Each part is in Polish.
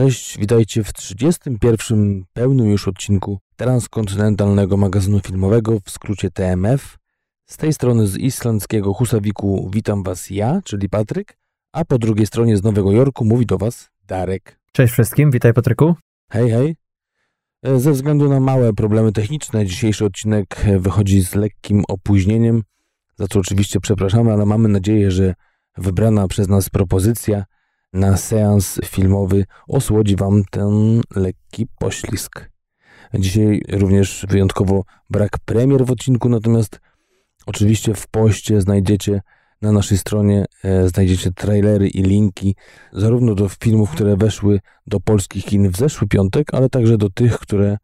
Cześć, witajcie w 31. pełnym już odcinku transkontynentalnego magazynu filmowego, w skrócie TMF. Z tej strony z islandzkiego Husawiku witam Was ja, czyli Patryk, a po drugiej stronie z Nowego Jorku mówi do Was Darek. Cześć wszystkim, witaj Patryku. Hej, hej. E, ze względu na małe problemy techniczne, dzisiejszy odcinek wychodzi z lekkim opóźnieniem, za co oczywiście przepraszamy, ale mamy nadzieję, że wybrana przez nas propozycja na seans filmowy osłodzi Wam ten lekki poślizg. Dzisiaj również wyjątkowo brak premier w odcinku, natomiast oczywiście w poście znajdziecie na naszej stronie e, znajdziecie trailery i linki zarówno do filmów, które weszły do polskich kin w zeszły piątek, ale także do tych, które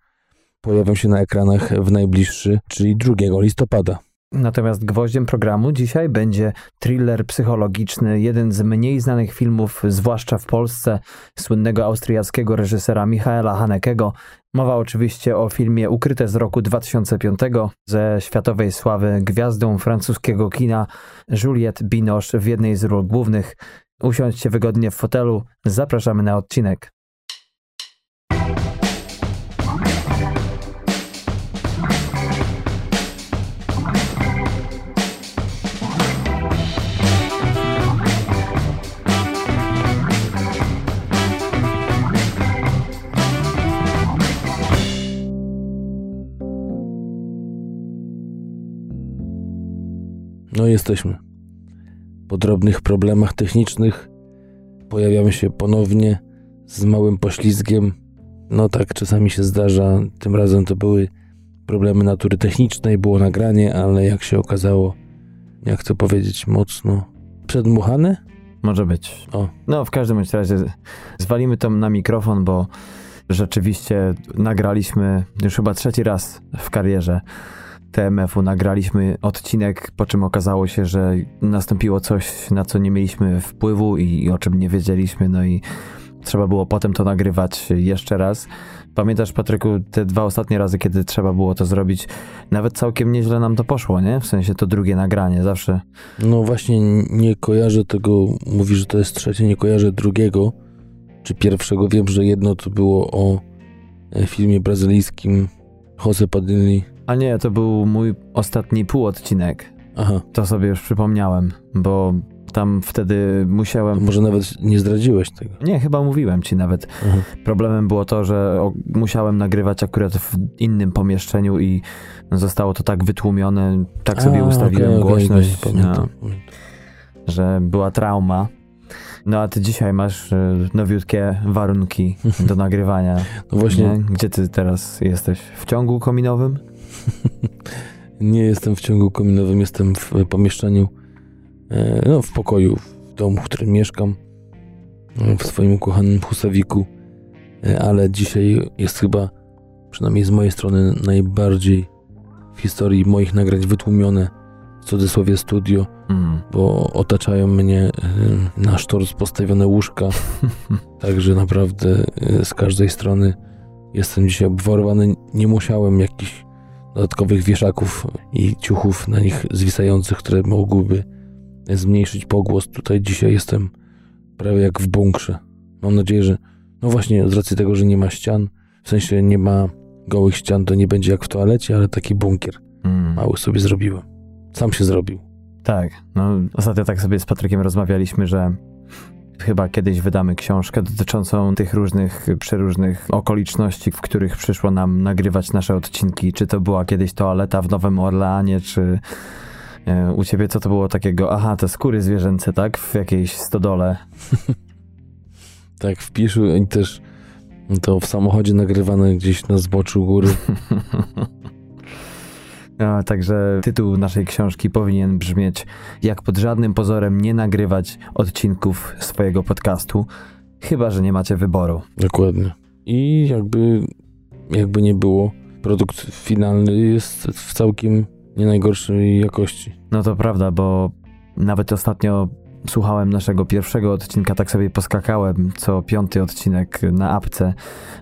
pojawią się na ekranach w najbliższy, czyli 2 listopada. Natomiast gwoździem programu dzisiaj będzie thriller psychologiczny, jeden z mniej znanych filmów, zwłaszcza w Polsce, słynnego austriackiego reżysera Michaela Hanekego. Mowa oczywiście o filmie Ukryte z roku 2005 ze światowej sławy gwiazdą francuskiego kina Juliette Binoche w jednej z ról głównych. Usiądźcie wygodnie w fotelu, zapraszamy na odcinek. No jesteśmy. Po drobnych problemach technicznych pojawiamy się ponownie z małym poślizgiem. No tak, czasami się zdarza. Tym razem to były problemy natury technicznej, było nagranie, ale jak się okazało, jak to powiedzieć, mocno przedmuchane? Może być. O. No, w każdym razie zwalimy to na mikrofon, bo rzeczywiście nagraliśmy już chyba trzeci raz w karierze TMF-u nagraliśmy odcinek, po czym okazało się, że nastąpiło coś, na co nie mieliśmy wpływu i, i o czym nie wiedzieliśmy, no i trzeba było potem to nagrywać jeszcze raz. Pamiętasz, Patryku, te dwa ostatnie razy, kiedy trzeba było to zrobić, nawet całkiem nieźle nam to poszło, nie? W sensie to drugie nagranie, zawsze. No właśnie, nie kojarzę tego, mówisz, że to jest trzecie, nie kojarzę drugiego czy pierwszego. Wiem, że jedno to było o e, filmie brazylijskim Jose Padilli a nie, to był mój ostatni półodcinek. Aha. To sobie już przypomniałem, bo tam wtedy musiałem. Może nawet nie zdradziłeś tego. Nie, chyba mówiłem ci nawet. Problemem było to, że musiałem nagrywać akurat w innym pomieszczeniu i zostało to tak wytłumione, tak sobie A, ustawiłem okay, głośność, okay, no, że była trauma. No a ty dzisiaj masz y, nowiutkie warunki do nagrywania. No właśnie. Nie? Gdzie ty teraz jesteś? W ciągu kominowym? nie jestem w ciągu kominowym, jestem w pomieszczeniu, e, no w pokoju, w domu, w którym mieszkam, w swoim ukochanym Husawiku, e, ale dzisiaj jest chyba, przynajmniej z mojej strony, najbardziej w historii moich nagrań wytłumione w cudzysłowie studio, mm. bo otaczają mnie e, na sztorc postawione łóżka, także naprawdę z każdej strony jestem dzisiaj obwarowany. Nie musiałem jakichś dodatkowych wieszaków i ciuchów na nich zwisających, które mogłyby zmniejszyć pogłos. Tutaj dzisiaj jestem prawie jak w bunkrze. Mam nadzieję, że no właśnie z racji tego, że nie ma ścian, w sensie nie ma gołych ścian, to nie będzie jak w toalecie, ale taki bunkier mm. mały sobie zrobiłem. Sam się zrobił. Tak, no ostatnio tak sobie z Patrykiem rozmawialiśmy, że Chyba kiedyś wydamy książkę dotyczącą tych różnych, przeróżnych okoliczności, w których przyszło nam nagrywać nasze odcinki. Czy to była kiedyś toaleta w Nowym Orleanie, czy e, u ciebie co to było takiego? Aha, te skóry zwierzęce, tak? W jakiejś stodole. tak, w Piszu i też to w samochodzie nagrywane gdzieś na zboczu góry. A, także tytuł naszej książki powinien brzmieć Jak pod żadnym pozorem nie nagrywać odcinków swojego podcastu, chyba że nie macie wyboru. Dokładnie. I jakby, jakby nie było, produkt finalny jest w całkiem nie najgorszej jakości. No to prawda, bo nawet ostatnio słuchałem naszego pierwszego odcinka, tak sobie poskakałem co piąty odcinek na apce,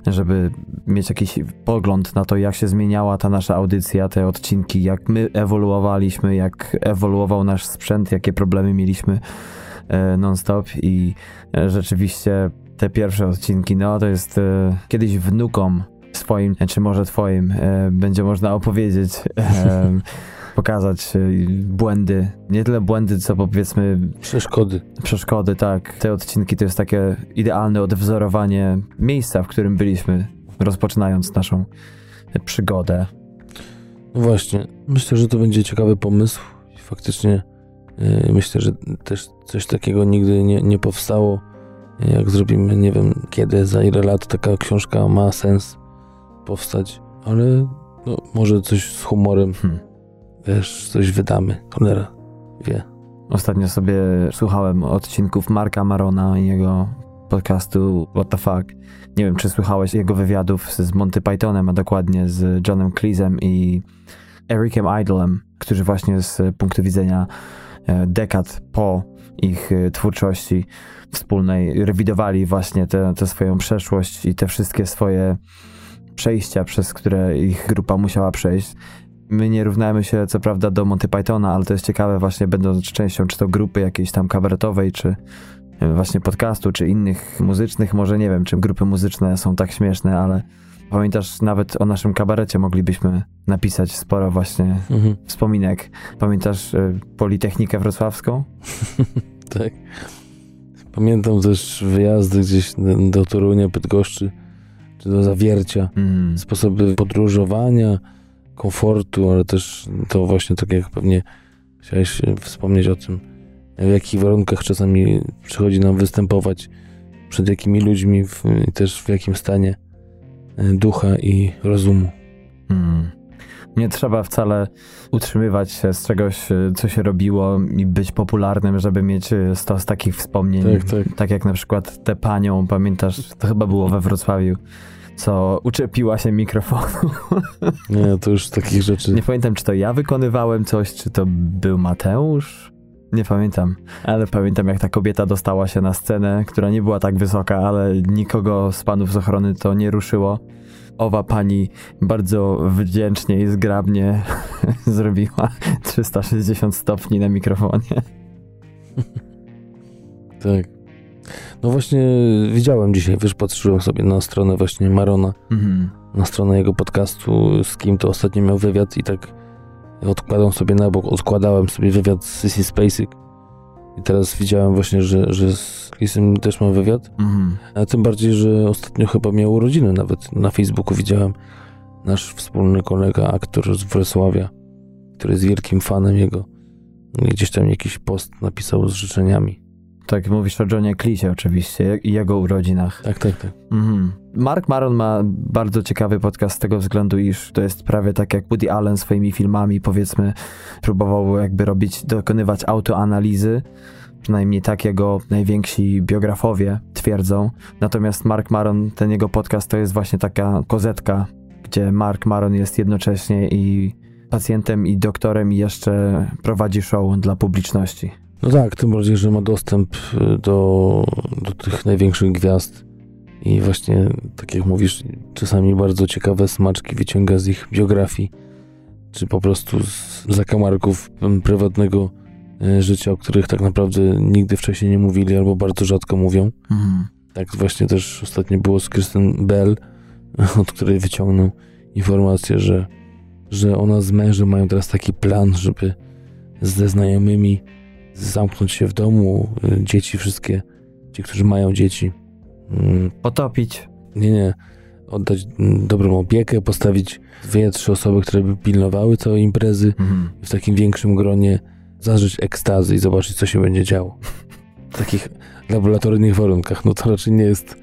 żeby mieć jakiś pogląd na to, jak się zmieniała ta nasza audycja, te odcinki, jak my ewoluowaliśmy, jak ewoluował nasz sprzęt, jakie problemy mieliśmy e, non-stop. I e, rzeczywiście te pierwsze odcinki, no to jest e, kiedyś wnukom swoim, czy może twoim, będzie można opowiedzieć, pokazać e, błędy, nie tyle błędy, co powiedzmy Przeszkody. przeszkody, tak. Te odcinki to jest takie idealne odwzorowanie miejsca, w którym byliśmy, rozpoczynając naszą przygodę. No właśnie, myślę, że to będzie ciekawy pomysł. Faktycznie yy, myślę, że też coś takiego nigdy nie, nie powstało. Jak zrobimy, nie wiem kiedy, za ile lat taka książka ma sens powstać, ale no, może coś z humorem, Hmm. Wiesz, coś wydamy. Cholera wie. Ostatnio sobie słuchałem odcinków Marka Marona i jego podcastu What the Fuck. Nie wiem, czy słuchałeś jego wywiadów z Monty Pythonem, a dokładnie z Johnem Cleesem i Ericem Idlem, którzy właśnie z punktu widzenia e, dekad po ich e, twórczości wspólnej rewidowali właśnie tę swoją przeszłość i te wszystkie swoje przejścia, przez które ich grupa musiała przejść. My nie równamy się co prawda do Monty Pythona, ale to jest ciekawe właśnie będąc częścią czy to grupy jakiejś tam kabaretowej, czy e, właśnie podcastu, czy innych muzycznych, może nie wiem, czy grupy muzyczne są tak śmieszne, ale pamiętasz, nawet o naszym kabarecie moglibyśmy napisać sporo właśnie Mhm. wspominek. Pamiętasz e, Politechnikę Wrocławską? Tak. Pamiętam też wyjazdy gdzieś do, do Torunia, Bydgoszczy, czy do Zawiercia. Mm. sposoby podróżowania, komfortu, ale też to właśnie tak jak pewnie chciałeś wspomnieć o tym, w jakich warunkach czasami przychodzi nam występować, przed jakimi ludźmi w, i też w jakim stanie e, ducha i rozumu. Mm. Nie trzeba wcale utrzymywać się z czegoś, e, co się robiło i być popularnym, żeby mieć e, stos takich wspomnień. Tak, tak. Tak jak na przykład tę panią, pamiętasz, to chyba było we Wrocławiu, co uczepiła się mikrofonu. Nie, to już takich rzeczy. Nie pamiętam, czy to ja wykonywałem coś, czy to był Mateusz. Nie pamiętam, ale pamiętam jak ta kobieta dostała się na scenę, która nie była tak wysoka, ale nikogo z panów z ochrony to nie ruszyło. Owa pani bardzo wdzięcznie i zgrabnie zrobiła 360 stopni na mikrofonie. Tak. No właśnie widziałem dzisiaj, wiesz, patrzyłem sobie na stronę właśnie Marona, Mhm. na stronę jego podcastu, z kim to ostatnio miał wywiad i tak odkładam sobie na bok, odkładałem sobie wywiad z Sissy Spacek i teraz widziałem właśnie, że, że z Chrisem też mam wywiad, Mhm. a tym bardziej, że ostatnio chyba miał urodziny nawet na Facebooku widziałem nasz wspólny kolega, aktor z Wrocławia, który jest wielkim fanem jego gdzieś tam jakiś post napisał z życzeniami. Tak, mówisz o Johnie Cleese oczywiście i jego urodzinach. Tak, tak, tak. Mhm. Mark Maron ma bardzo ciekawy podcast z tego względu, iż to jest prawie tak jak Woody Allen swoimi filmami, powiedzmy, próbował jakby robić, dokonywać autoanalizy, przynajmniej tak jego najwięksi biografowie twierdzą. Natomiast Mark Maron, ten jego podcast to jest właśnie taka kozetka, gdzie Mark Maron jest jednocześnie i pacjentem, i doktorem, i jeszcze prowadzi show dla publiczności. No tak, tym bardziej, że ma dostęp y, do, do tych największych gwiazd i właśnie, tak jak mówisz, czasami bardzo ciekawe smaczki wyciąga z ich biografii, czy po prostu z zakamarków mm, prywatnego y, życia, o których tak naprawdę nigdy wcześniej nie mówili albo bardzo rzadko mówią. Mhm. Tak właśnie też ostatnio było z Kristen Bell, od której wyciągnął informację, że, że ona z mężem mają teraz taki plan, żeby ze znajomymi zamknąć się w domu, y, dzieci wszystkie, ci, którzy mają dzieci, mm, Potopić. nie, nie, oddać mm, dobrą opiekę, postawić dwie, trzy osoby, które by pilnowały całej imprezy Mhm. w takim większym gronie, zażyć ekstazy i zobaczyć, co się będzie działo. W takich laboratoryjnych warunkach. No to raczej nie jest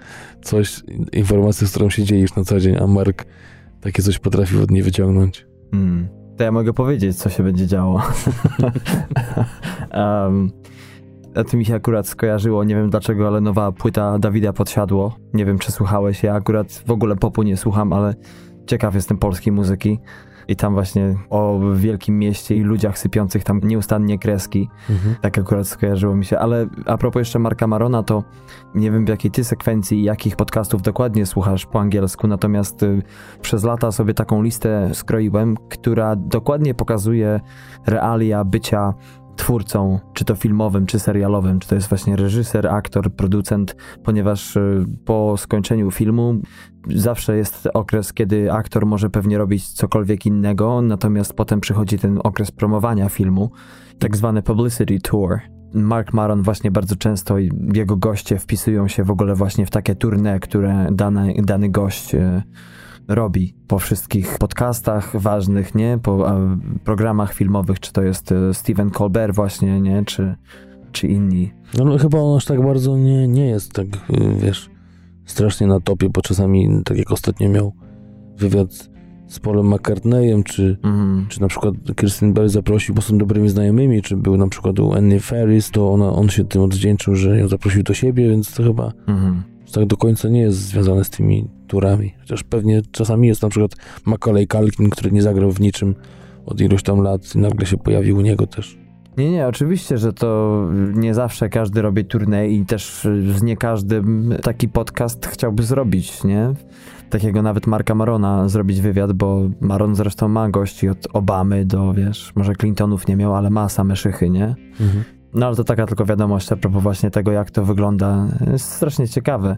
coś, informacja, z którą się dzielisz na co dzień, a Mark takie coś potrafił od niej wyciągnąć. Mm. To ja mogę powiedzieć, co się będzie działo. um, a to mi się akurat skojarzyło, nie wiem dlaczego, ale nowa płyta Dawida Podsiadło. Nie wiem, czy słuchałeś, ja akurat w ogóle popu nie słucham, ale ciekaw jestem polskiej muzyki. I tam właśnie o wielkim mieście i ludziach sypiących tam nieustannie kreski. Mhm. Tak akurat skojarzyło mi się. Ale a propos jeszcze Marka Marona, to nie wiem w jakiej ty sekwencji i jakich podcastów dokładnie słuchasz po angielsku, natomiast y, przez lata sobie taką listę skroiłem, która dokładnie pokazuje realia bycia twórcą, czy to filmowym, czy serialowym, czy to jest właśnie reżyser, aktor, producent, ponieważ y, po skończeniu filmu zawsze jest okres, kiedy aktor może pewnie robić cokolwiek innego, natomiast potem przychodzi ten okres promowania filmu, tak zwany publicity tour. Mark Maron właśnie bardzo często i jego goście wpisują się w ogóle właśnie w takie tournée, które dany, dany gość y, robi po wszystkich podcastach ważnych, nie? Po programach filmowych, czy to jest e, Steven Colbert właśnie, nie? Czy, czy inni. No, no chyba on aż tak bardzo nie, nie jest tak, e, wiesz, strasznie na topie, bo czasami, tak jak ostatnio miał wywiad z Polem McCartneyem, czy, mm. czy na przykład Kirsten Bell zaprosił, bo są dobrymi znajomymi, czy był na przykład u Annie Ferris, to ona, on się tym odwdzięczył, że ją zaprosił do siebie, więc to chyba mm. tak do końca nie jest związane z tymi turami. Chociaż pewnie czasami jest na przykład Macaulay Culkin, który nie zagrał w niczym od iluś tam lat i nagle się pojawił u niego też. Nie, nie, oczywiście, że to nie zawsze każdy robi turnę i też nie każdym taki podcast chciałby zrobić, nie? Takiego nawet Marka Marona zrobić wywiad, bo Maron zresztą ma gości od Obamy do, wiesz, może Clintonów nie miał, ale ma same szychy, nie? Mhm. No ale to taka tylko wiadomość a propos właśnie tego, jak to wygląda. Jest strasznie ciekawe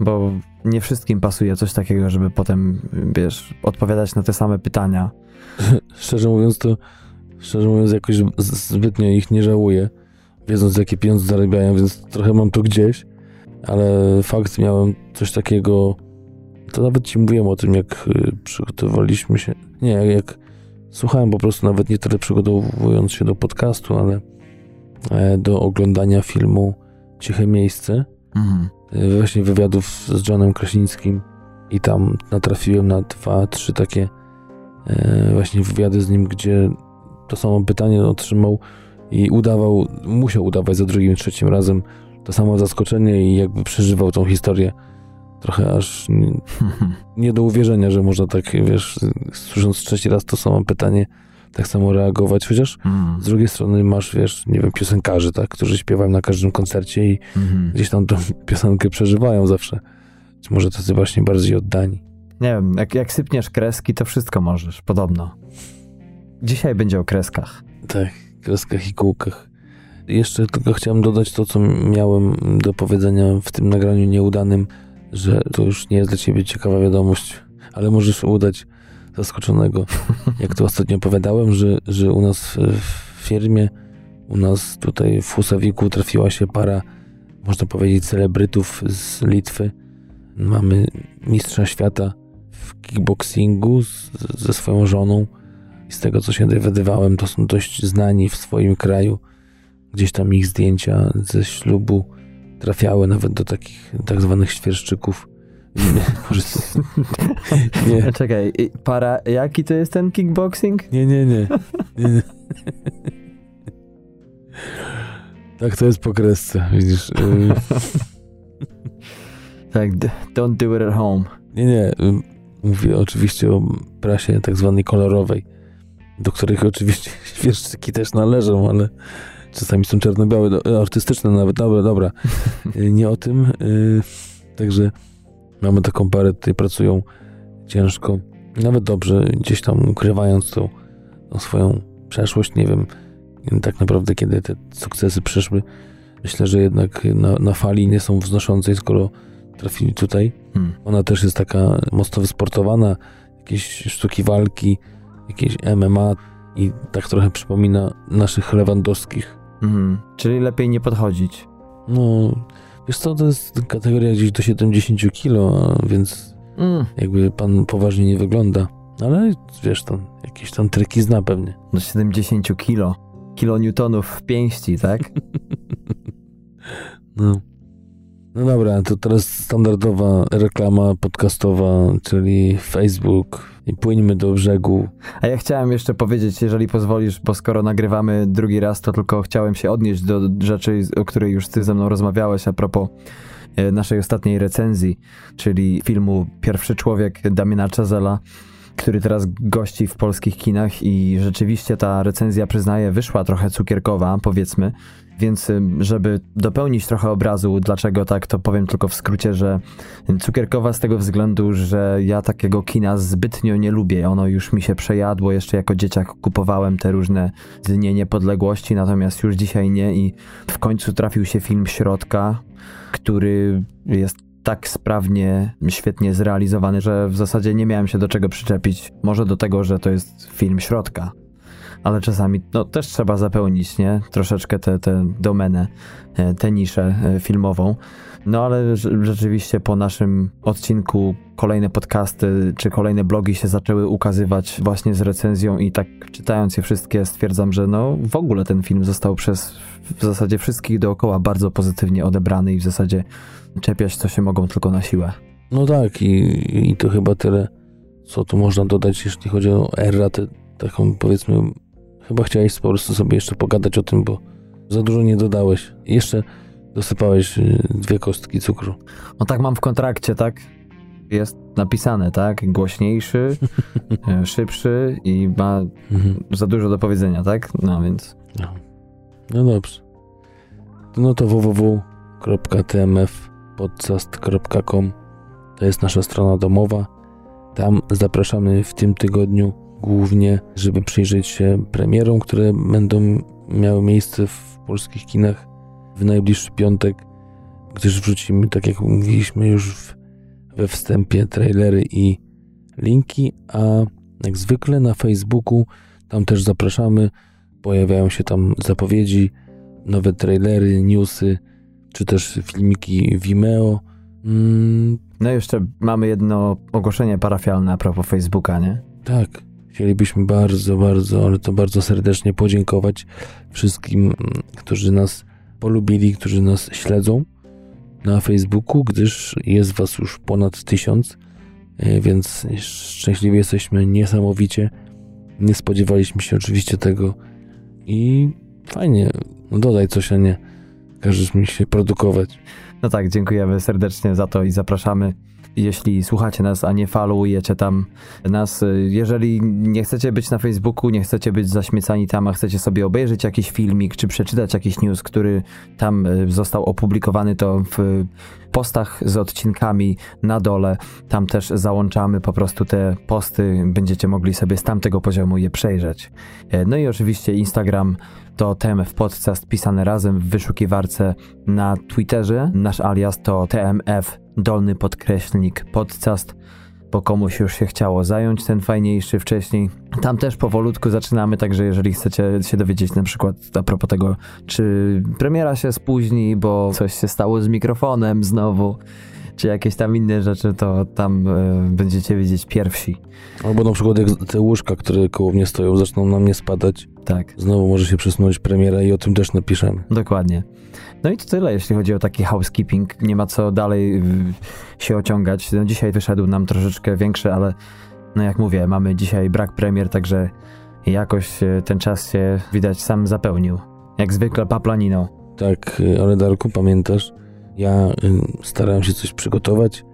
bo nie wszystkim pasuje coś takiego, żeby potem, wiesz, odpowiadać na te same pytania. szczerze mówiąc, to szczerze mówiąc, jakoś zbytnio ich nie żałuję, wiedząc, jakie pieniądze zarabiają, więc trochę mam to gdzieś, ale fakt, miałem coś takiego, to nawet ci mówiłem o tym, jak y, przygotowaliśmy się, nie, jak słuchałem po prostu, nawet nie tyle przygotowując się do podcastu, ale e, do oglądania filmu Ciche Miejsce, mhm. Y, właśnie wywiadów z Johnem Krasińskim i tam natrafiłem na dwa, trzy takie y, właśnie wywiady z nim, gdzie to samo pytanie otrzymał i udawał, musiał udawać za drugim, trzecim razem to samo zaskoczenie i jakby przeżywał tą historię trochę aż nie, nie do uwierzenia, że można tak, wiesz, słysząc trzeci raz to samo pytanie, tak samo reagować, chociaż mm. z drugiej strony masz, wiesz, nie wiem, piosenkarzy, tak, którzy śpiewają na każdym koncercie i mm. gdzieś tam tą piosenkę przeżywają zawsze. Czy może tacy właśnie bardziej oddani. Nie wiem, jak, jak sypniesz kreski, to wszystko możesz, podobno. Dzisiaj będzie o kreskach. Tak, kreskach i kółkach. Jeszcze tylko chciałem dodać to, co miałem do powiedzenia w tym nagraniu nieudanym, że to już nie jest dla ciebie ciekawa wiadomość, ale możesz udać zaskoczonego. Jak to ostatnio opowiadałem, że, że u nas w firmie, u nas tutaj w Husawiku trafiła się para, można powiedzieć, celebrytów z Litwy. Mamy mistrza świata w kickboxingu z, ze swoją żoną. I z tego, co się dowiadywałem, to są dość znani w swoim kraju. Gdzieś tam ich zdjęcia ze ślubu trafiały nawet do takich tak zwanych świerszczyków nie. nie. Czekaj, para, jaki to jest ten kickboxing? Nie, nie, nie. nie, nie. tak to jest po kresce, widzisz. Y. tak, don't do it at home. Nie, nie. Y, mówię oczywiście o prasie tak zwanej kolorowej, do których oczywiście świerszczyki też należą, ale czasami są czarno-białe, artystyczne nawet. Dobra, dobra. Y, nie o tym. Także Mamy taką parę, tutaj pracują ciężko, nawet dobrze, gdzieś tam ukrywając tą, tą swoją przeszłość. Nie wiem tak naprawdę, kiedy te sukcesy przyszły. Myślę, że jednak na, na fali nie są wznoszącej, skoro trafili tutaj. Hmm. Ona też jest taka mocno wysportowana, jakieś sztuki walki, jakieś MMA i tak trochę przypomina naszych lewandowskich. Hmm. Czyli lepiej nie podchodzić. No, Wiesz co, to jest kategoria gdzieś do 70 kilo, więc mm. jakby pan poważnie nie wygląda. Ale wiesz, tam jakieś tam triki zna pewnie. Do 70 kilo. Kilonewtonów w pięści, tak? no. No dobra, to teraz standardowa reklama podcastowa, czyli Facebook i płyńmy do brzegu. A ja chciałem jeszcze powiedzieć, jeżeli pozwolisz, bo skoro nagrywamy drugi raz, to tylko chciałem się odnieść do rzeczy, o której już ty ze mną rozmawiałeś a propos e, naszej ostatniej recenzji, czyli filmu Pierwszy Człowiek Damiena Chazela. który teraz gości w polskich kinach i rzeczywiście ta recenzja, przyznaję, wyszła trochę cukierkowa, powiedzmy. Więc żeby dopełnić trochę obrazu, dlaczego tak, to powiem tylko w skrócie, że cukierkowa z tego względu, że ja takiego kina zbytnio nie lubię. Ono już mi się przejadło, jeszcze jako dzieciak kupowałem te różne Dnie Niepodległości, natomiast już dzisiaj nie i w końcu trafił się film Środka, który jest tak sprawnie, świetnie zrealizowany, że w zasadzie nie miałem się do czego przyczepić. Może do tego, że to jest film Środka ale czasami no, też trzeba zapełnić, nie? Troszeczkę tę te, te domenę, e, tę niszę e, filmową. No ale rzeczywiście po naszym odcinku kolejne podcasty czy kolejne blogi się zaczęły ukazywać właśnie z recenzją i tak czytając je wszystkie stwierdzam, że no w ogóle ten film został przez w zasadzie wszystkich dookoła bardzo pozytywnie odebrany i w zasadzie czepiać co się mogą tylko na siłę. No tak i, i to chyba tyle, co tu można dodać, jeśli chodzi o erratę taką powiedzmy Chyba chciałeś po prostu sobie jeszcze pogadać o tym, bo za dużo nie dodałeś. Jeszcze dosypałeś y, dwie kostki cukru. No tak mam w kontrakcie, tak? Jest napisane, tak? Głośniejszy, e, szybszy i ma mhm. za dużo do powiedzenia, tak? No więc. No, no dobrze. No to www.tmfpodcast.com to jest nasza strona domowa. Tam zapraszamy w tym tygodniu głównie, żeby przyjrzeć się premierom, które będą miały miejsce w polskich kinach w najbliższy piątek, gdyż wrzucimy, tak jak mówiliśmy już w, we wstępie, trailery i linki, a jak zwykle na Facebooku tam też zapraszamy. Pojawiają się tam zapowiedzi, nowe trailery, newsy, czy też filmiki Vimeo. Mm. No jeszcze mamy jedno ogłoszenie parafialne a propos Facebooka, nie? Tak. Chcielibyśmy bardzo, bardzo, ale to bardzo serdecznie podziękować wszystkim, mm, którzy nas polubili, którzy nas śledzą na Facebooku, gdyż jest Was już ponad tysiąc, e, więc szczęśliwie jesteśmy niesamowicie. Nie spodziewaliśmy się oczywiście tego i fajnie, no dodaj coś, a nie każesz mi się produkować. No tak, dziękujemy serdecznie za to i zapraszamy jeśli słuchacie nas, a nie followujecie tam nas. Jeżeli nie chcecie być na Facebooku, nie chcecie być zaśmiecani tam, a chcecie sobie obejrzeć jakiś filmik, czy przeczytać jakiś news, który tam e, został opublikowany, to w postach z odcinkami na dole, tam też załączamy po prostu te posty, będziecie mogli sobie z tamtego poziomu je przejrzeć. E, no i oczywiście Instagram to TMF Podcast pisane razem w wyszukiwarce na Twitterze. Nasz alias to TMF dolny podkreślnik podcast, bo komuś już się chciało zająć ten fajniejszy wcześniej. Tam też powolutku zaczynamy, także jeżeli chcecie się dowiedzieć na przykład a propos tego, czy premiera się spóźni, bo coś się stało z mikrofonem znowu, czy jakieś tam inne rzeczy, to tam y, będziecie wiedzieć pierwsi. Albo na przykład jak te łóżka, które koło mnie stoją, zaczną na mnie spadać. Tak. Znowu może się przesunąć premiera i o tym też napiszemy. Dokładnie. No i to tyle, jeśli chodzi o taki housekeeping. Nie ma co dalej się ociągać. No dzisiaj wyszedł nam troszeczkę większy, ale no jak mówię, mamy dzisiaj brak premier, także jakoś y, ten czas się widać sam zapełnił. Jak zwykle paplanino. Tak, ale Darku, pamiętasz? Ja starałem się coś przygotować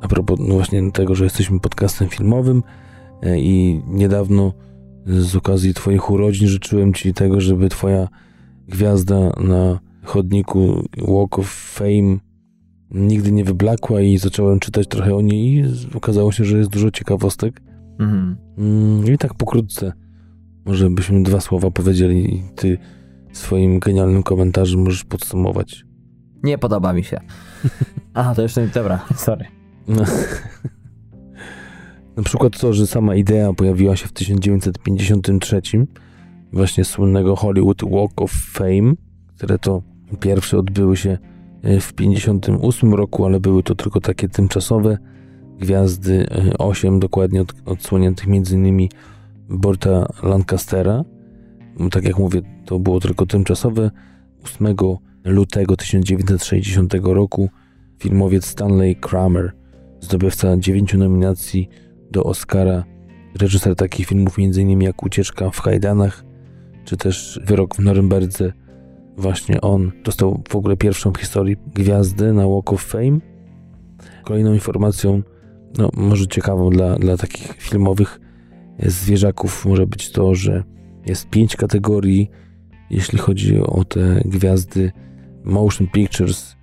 a propos no właśnie tego, że jesteśmy podcastem filmowym e, i niedawno z okazji Twoich urodzin życzyłem Ci tego, żeby Twoja gwiazda na chodniku Walk of Fame nigdy nie wyblakła i zacząłem czytać trochę o niej i okazało się, że jest dużo ciekawostek. Mhm. Mm, I tak pokrótce, może byśmy dwa słowa powiedzieli i Ty swoim genialnym komentarzem możesz podsumować. Nie podoba mi się. Aha, to jeszcze nie, dobra, sorry. No. Na przykład to, że sama idea pojawiła się w 1953, właśnie słynnego Hollywood Walk of Fame, które to pierwsze odbyły się e, w 1958 roku, ale były to tylko takie tymczasowe gwiazdy, 8 e, dokładnie od, odsłoniętych innymi Borta Lancastera. Tak jak mówię, to było tylko tymczasowe. 8 lutego 1960 roku filmowiec Stanley Kramer, zdobywca dziewięciu nominacji do Oscara, reżyser takich filmów m.in. jak Ucieczka w Hajdanach, czy też Wyrok w Norymberdze. Właśnie on dostał w ogóle pierwszą w historii gwiazdę na Walk of Fame. Kolejną informacją, no może ciekawą dla, dla takich filmowych zwierzaków może być to, że jest pięć kategorii, jeśli chodzi o te gwiazdy motion pictures,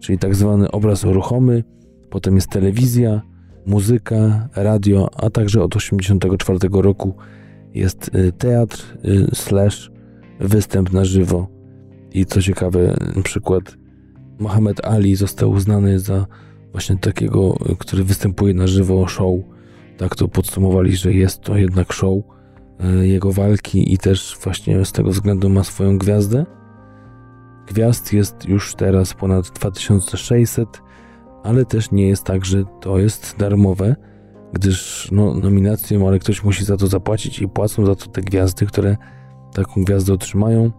czyli tak zwany obraz ruchomy, potem jest telewizja, muzyka, radio, a także od 1984 roku jest y, teatr y, slash występ na żywo. I co ciekawe, na przykład Mohamed Ali został uznany za właśnie takiego, który występuje na żywo show. Tak to podsumowali, że jest to jednak show y, jego walki i też właśnie z tego względu ma swoją gwiazdę. Gwiazd jest już teraz ponad 2600, ale też nie jest tak, że to jest darmowe, gdyż no, ale ktoś musi za to zapłacić i płacą za to te gwiazdy, które taką gwiazdę otrzymają.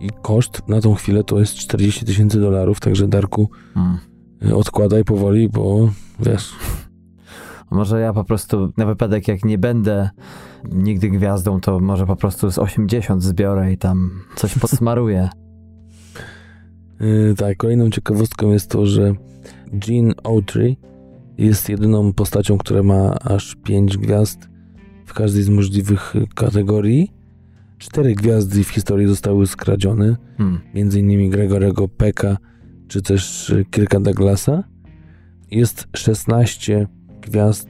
I koszt na tą chwilę to jest 40 tysięcy dolarów, także Darku hmm. odkładaj powoli, bo wiesz... Może ja po prostu na wypadek jak nie będę nigdy gwiazdą, to może po prostu z 80 zbiorę i tam coś podsmaruję. Yy, tak, kolejną ciekawostką jest to, że Gene Autry jest jedyną postacią, która ma aż 5 gwiazd w każdej z możliwych kategorii. Cztery gwiazdy w historii zostały skradzione, hmm. między innymi Gregorego Pecka czy też Kirka Douglasa. Jest 16 gwiazd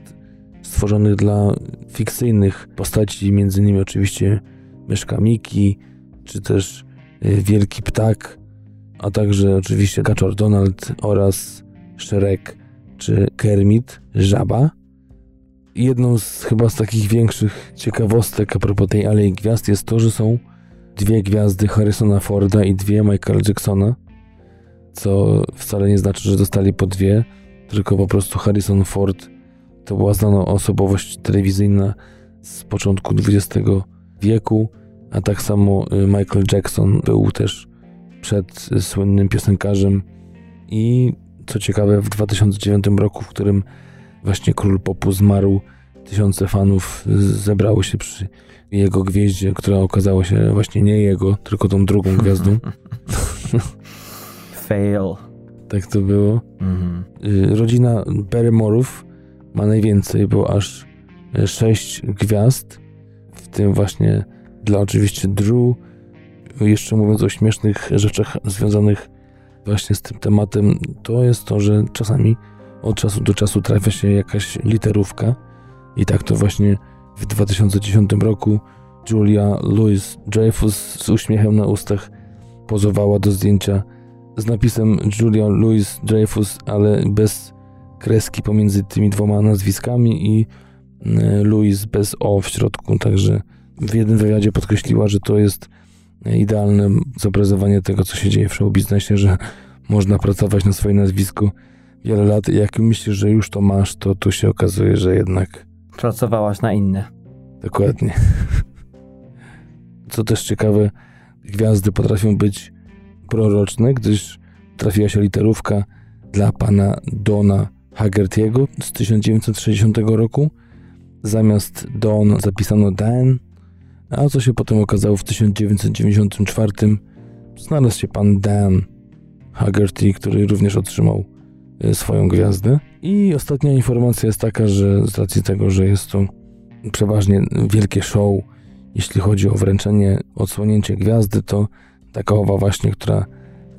stworzonych dla fikcyjnych postaci, między innymi oczywiście Myszka Miki, czy też y, Wielki Ptak, a także oczywiście Gaczor Donald oraz Shrek czy Kermit, Żaba. Jedną z chyba z takich większych ciekawostek a propos tej Alei Gwiazd jest to, że są dwie gwiazdy Harrisona Forda i dwie Michaela Jacksona, co wcale nie znaczy, że dostali po dwie, tylko po prostu Harrison Ford to była znana osobowość telewizyjna z początku XX wieku, a tak samo y, Michael Jackson był też przed słynnym piosenkarzem. I co ciekawe w 2009 roku, w którym właśnie król popu zmarł, tysiące fanów zebrało się przy jego gwieździe, która okazała się właśnie nie jego, tylko tą drugą gwiazdą. Fail. Tak to było. Mhm. Y, rodzina Barrymore'ów ma najwięcej, bo aż sześć gwiazd, w tym właśnie dla oczywiście Drew, jeszcze mówiąc o śmiesznych rzeczach związanych właśnie z tym tematem, to jest to, że czasami od czasu do czasu trafia się jakaś literówka i tak to właśnie w 2010 roku Julia Louis Dreyfus z uśmiechem na ustach pozowała do zdjęcia z napisem Julia Louis Dreyfus, ale bez kreski pomiędzy tymi dwoma nazwiskami i e, Louis bez O w środku. Także w jednym wywiadzie podkreśliła, że to jest idealne zobrazowanie tego, co się dzieje w show biznesie, że można pracować na swoje nazwisku wiele lat i jak myślisz, że już to masz, to tu się okazuje, że jednak... Pracowałaś na inne. Dokładnie. Co też ciekawe, gwiazdy potrafią być proroczne, gdyż trafiła się literówka dla pana Dona Haggertiego z 1960 roku. Zamiast Don zapisano Dan, a co się potem okazało w 1994 znalazł się pan Dan Haggerty, który również otrzymał swoją gwiazdę. I ostatnia informacja jest taka, że z racji tego, że jest to przeważnie wielkie show, jeśli chodzi o wręczenie, odsłonięcie gwiazdy, to taka owa właśnie, która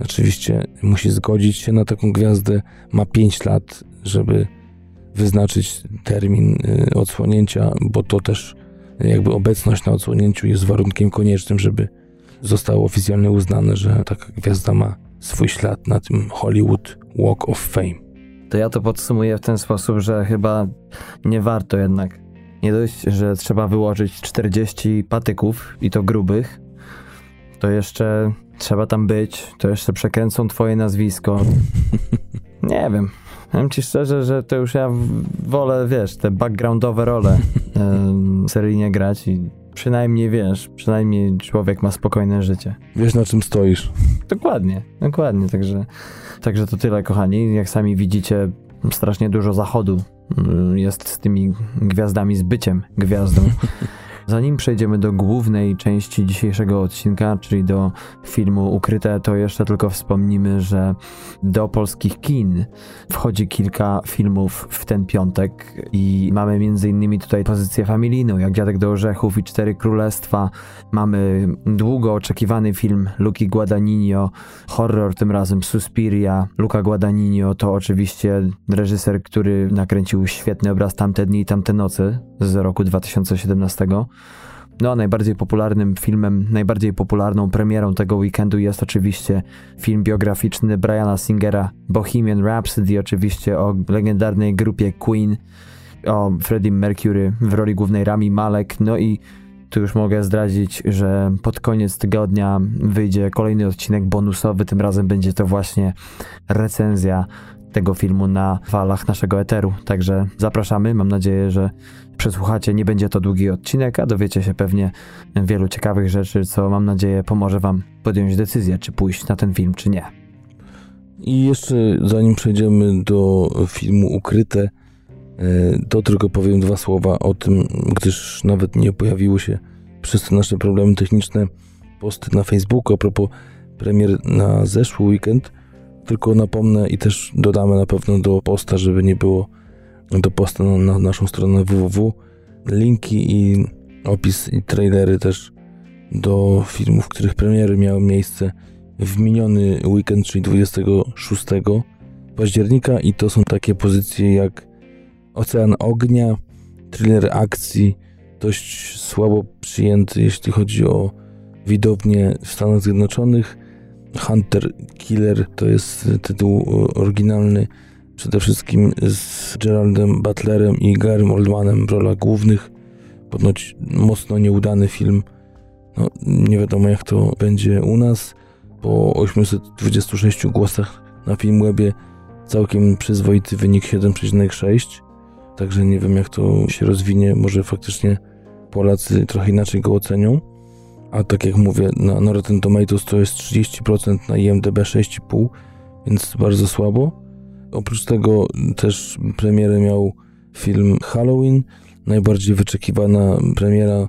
oczywiście musi zgodzić się na taką gwiazdę, ma 5 lat, żeby wyznaczyć termin e, odsłonięcia, bo to też jakby obecność na odsłonięciu jest warunkiem koniecznym, żeby zostało oficjalnie uznane, że taka gwiazda ma swój ślad na tym Hollywood Walk of Fame. To ja to podsumuję w ten sposób, że chyba nie warto jednak. Nie dość, że trzeba wyłożyć 40 patyków i to grubych, to jeszcze trzeba tam być, to jeszcze przekręcą twoje nazwisko. Nie wiem. Powiem ci szczerze, że to już ja wolę, wiesz, te backgroundowe role seryjnie grać i przynajmniej, wiesz, przynajmniej człowiek ma spokojne życie. Wiesz, na czym stoisz. Dokładnie, dokładnie, także, także to tyle, kochani. Jak sami widzicie, strasznie dużo zachodu mm, jest z tymi gwiazdami, z byciem gwiazdą. Zanim przejdziemy do głównej części dzisiejszego odcinka, czyli do filmu Ukryte, to jeszcze tylko wspomnimy, że do polskich kin wchodzi kilka filmów w ten piątek i mamy m.in. tutaj pozycję familijną, jak Dziadek do Orzechów i Cztery Królestwa. Mamy długo oczekiwany film Luki Guadagnino, horror tym razem Suspiria. Luca Guadagnino to oczywiście reżyser, który nakręcił świetny obraz Tamte dni i tamte nocy z roku 2017. No a najbardziej popularnym filmem, najbardziej popularną premierą tego weekendu jest oczywiście film biograficzny Briana Singera Bohemian Rhapsody, oczywiście o legendarnej grupie Queen, o Freddie Mercury w roli głównej Rami Malek, no i tu już mogę zdradzić, że pod koniec tygodnia wyjdzie kolejny odcinek bonusowy, tym razem będzie to właśnie recenzja tego filmu na falach naszego eteru. Także zapraszamy, mam nadzieję, że przesłuchacie. Nie będzie to długi odcinek, a dowiecie się pewnie wielu ciekawych rzeczy, co mam nadzieję pomoże Wam podjąć decyzję, czy pójść na ten film, czy nie. I jeszcze zanim przejdziemy do filmu Ukryte, e, to tylko powiem dwa słowa o tym, gdyż nawet nie pojawiły się przez te nasze problemy techniczne posty na Facebooku a propos premier na zeszły weekend. Tylko napomnę i też dodamy na pewno do posta, żeby nie było do posta na, na naszą stronę www. Linki i opis i trailery też do filmów, których premiery miały miejsce w miniony weekend, czyli 26 października i to są takie pozycje jak Ocean Ognia, thriller akcji, dość słabo przyjęty jeśli chodzi o widownię w Stanach Zjednoczonych. Hunter Killer to jest tytuł oryginalny przede wszystkim z Geraldem Butlerem i Garym Oldmanem w rolach głównych. Ponoć mocno nieudany film. No, nie wiadomo jak to będzie u nas. Po 826 głosach na Filmwebie całkiem przyzwoity wynik 7,6. Także nie wiem jak to się rozwinie. Może faktycznie Polacy trochę inaczej go ocenią. A tak jak mówię, na Rotten Tomatoes to jest 30%, na IMDb 6,5%, więc bardzo słabo. Oprócz tego też premierę miał film Halloween, najbardziej wyczekiwana premiera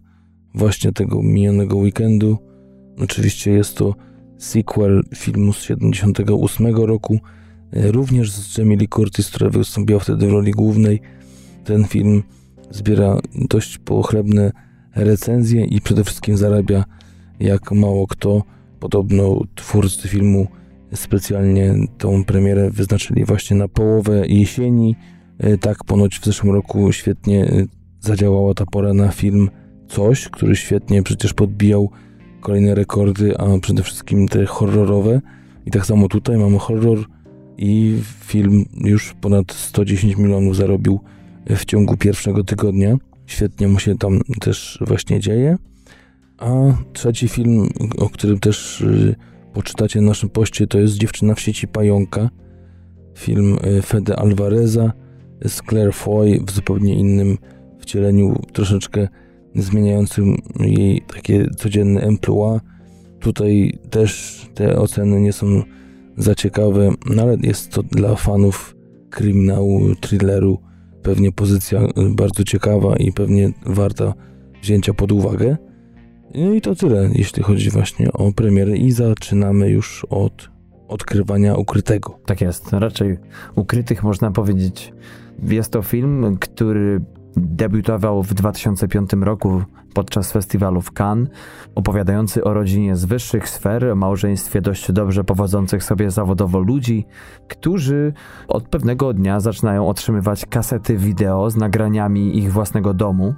właśnie tego minionego weekendu. Oczywiście jest to sequel filmu z 78 roku, również z Jamie Lee Curtis, która wystąpiła wtedy w roli głównej. Ten film zbiera dość pochlebne recenzje i przede wszystkim zarabia jak mało kto. Podobno twórcy filmu specjalnie tą premierę wyznaczyli właśnie na połowę jesieni. E, tak, ponoć w zeszłym roku świetnie e, zadziałała ta pora na film Coś, który świetnie przecież podbijał kolejne rekordy, a przede wszystkim te horrorowe. I tak samo tutaj mamy horror i film już ponad 110 milionów zarobił w ciągu pierwszego tygodnia. Świetnie mu się tam też właśnie dzieje. A trzeci film, o którym też poczytacie na naszym poście, to jest Dziewczyna w sieci pająka. Film y, Fede Alvareza z Claire Foy w zupełnie innym wcieleniu, troszeczkę zmieniającym jej takie codzienne emploi. Tutaj też te oceny nie są za ciekawe, no ale jest to dla fanów kryminału, thrilleru pewnie pozycja bardzo ciekawa i pewnie warta wzięcia pod uwagę. No i to tyle, jeśli chodzi właśnie o premiery i zaczynamy już od odkrywania ukrytego. Tak jest, raczej ukrytych można powiedzieć. Jest to film, który debiutował w 2005 roku podczas festiwalu w Cannes, opowiadający o rodzinie z wyższych sfer, małżeństwie dość dobrze powodzących sobie zawodowo ludzi, którzy od pewnego dnia zaczynają otrzymywać kasety wideo z nagraniami ich własnego domu.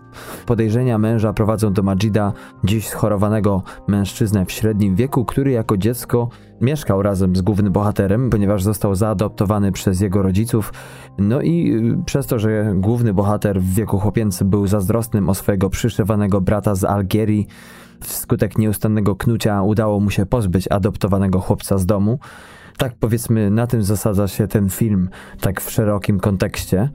Podejrzenia męża prowadzą do Majida, dziś schorowanego mężczyznę w średnim wieku, który jako dziecko mieszkał razem z głównym bohaterem, ponieważ został zaadoptowany przez jego rodziców. No i y, przez to, że główny bohater w wieku chłopięcym był zazdrosnym o swojego przyszywanego brata z Algierii, wskutek nieustannego knucia udało mu się pozbyć adoptowanego chłopca z domu. Tak powiedzmy, na tym zasadza się ten film, tak w szerokim kontekście.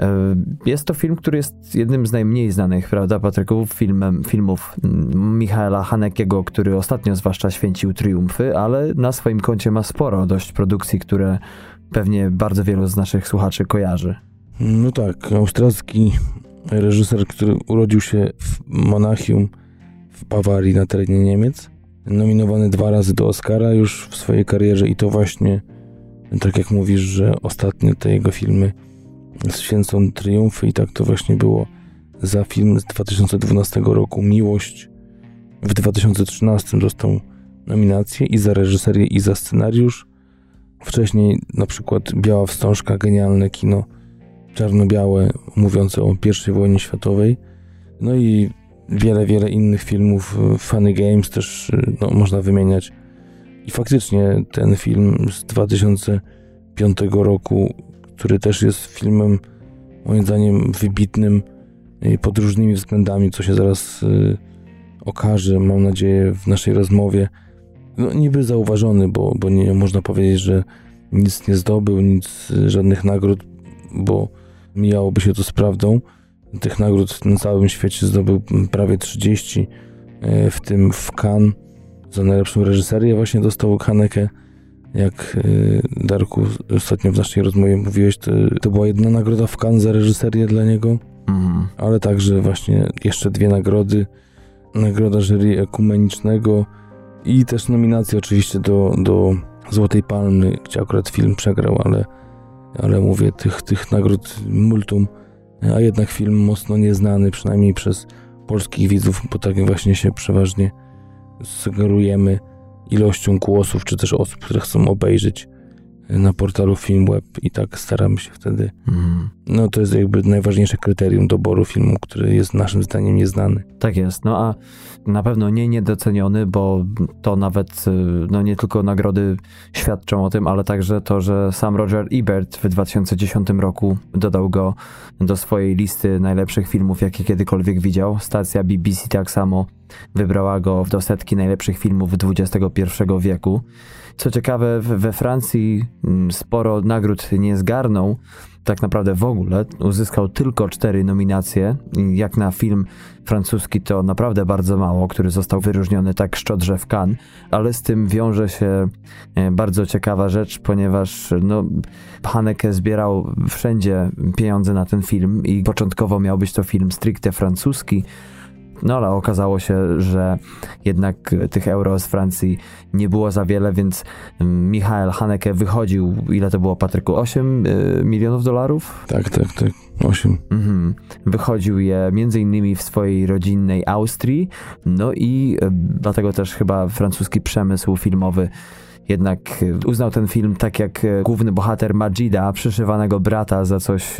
E, jest to film, który jest jednym z najmniej znanych, prawda, Patryku, filmem, filmów Michaela Hanekiego, który ostatnio zwłaszcza święcił triumfy, ale na swoim koncie ma sporo dość produkcji, które pewnie bardzo wielu z naszych słuchaczy kojarzy. No tak, austriacki reżyser, który urodził się w Monachium w Bawarii na terenie Niemiec. Nominowany dwa razy do Oscara już w swojej karierze i to właśnie, tak jak mówisz, że ostatnie te jego filmy święcą triumfy i tak to właśnie było za film z 2012 roku Miłość. W 2013 dostał nominację i za reżyserię i za scenariusz. Wcześniej na przykład Biała Wstążka, genialne kino czarno-białe mówiące o I wojnie światowej. No i wiele, wiele innych filmów, Funny Games też no, można wymieniać. I faktycznie ten film z 2005 roku, który też jest filmem moim zdaniem wybitnym pod różnymi względami, co się zaraz y, okaże, mam nadzieję, w naszej rozmowie. No, niby zauważony, bo, bo nie można powiedzieć, że nic nie zdobył, nic, żadnych nagród, bo mijałoby się to z prawdą. Tych nagród na całym świecie zdobył prawie 30, e, w tym w Cannes za najlepszą reżyserię właśnie dostał Haneke. Jak e, Darku ostatnio w naszej rozmowie mówiłeś, to, to była jedna nagroda w Cannes za reżyserię dla niego, mm. ale także właśnie jeszcze dwie nagrody. Nagroda jury ekumenicznego i też nominacje oczywiście do, do Złotej Palmy, gdzie akurat film przegrał, ale ale mówię, tych, tych nagród multum, a jednak film mocno nieznany, przynajmniej przez polskich widzów, bo tak właśnie się przeważnie sugerujemy ilością głosów, czy też osób, które chcą obejrzeć na portalu Filmweb i tak staramy się wtedy. Mm. No to jest jakby najważniejsze kryterium doboru filmu, który jest naszym zdaniem nieznany. Tak jest, no a na pewno nie niedoceniony, bo to nawet y, no nie tylko nagrody świadczą o tym, ale także to, że sam Roger Ebert w 2010 roku dodał go do swojej listy najlepszych filmów, jakie kiedykolwiek widział. Stacja BBC tak samo wybrała go do setki najlepszych filmów XXI wieku. Co ciekawe, we Francji mm, sporo nagród nie zgarnął, tak naprawdę w ogóle. Uzyskał tylko cztery nominacje. Jak na film francuski to naprawdę bardzo mało, który został wyróżniony tak szczodrze w Cannes, ale z tym wiąże się e, bardzo ciekawa rzecz, ponieważ no, Haneke zbierał wszędzie pieniądze na ten film i początkowo miał być to film stricte francuski, no ale okazało się, że jednak tych euro z Francji nie było za wiele, więc mm, Michael Haneke wychodził, ile to było Patryku? 8 y, milionów dolarów? Tak, tak, tak. 8. Mhm. Wychodził je między innymi w swojej rodzinnej Austrii, no i y, dlatego też chyba francuski przemysł filmowy jednak y, uznał ten film tak jak główny bohater Majida, przyszywanego brata za coś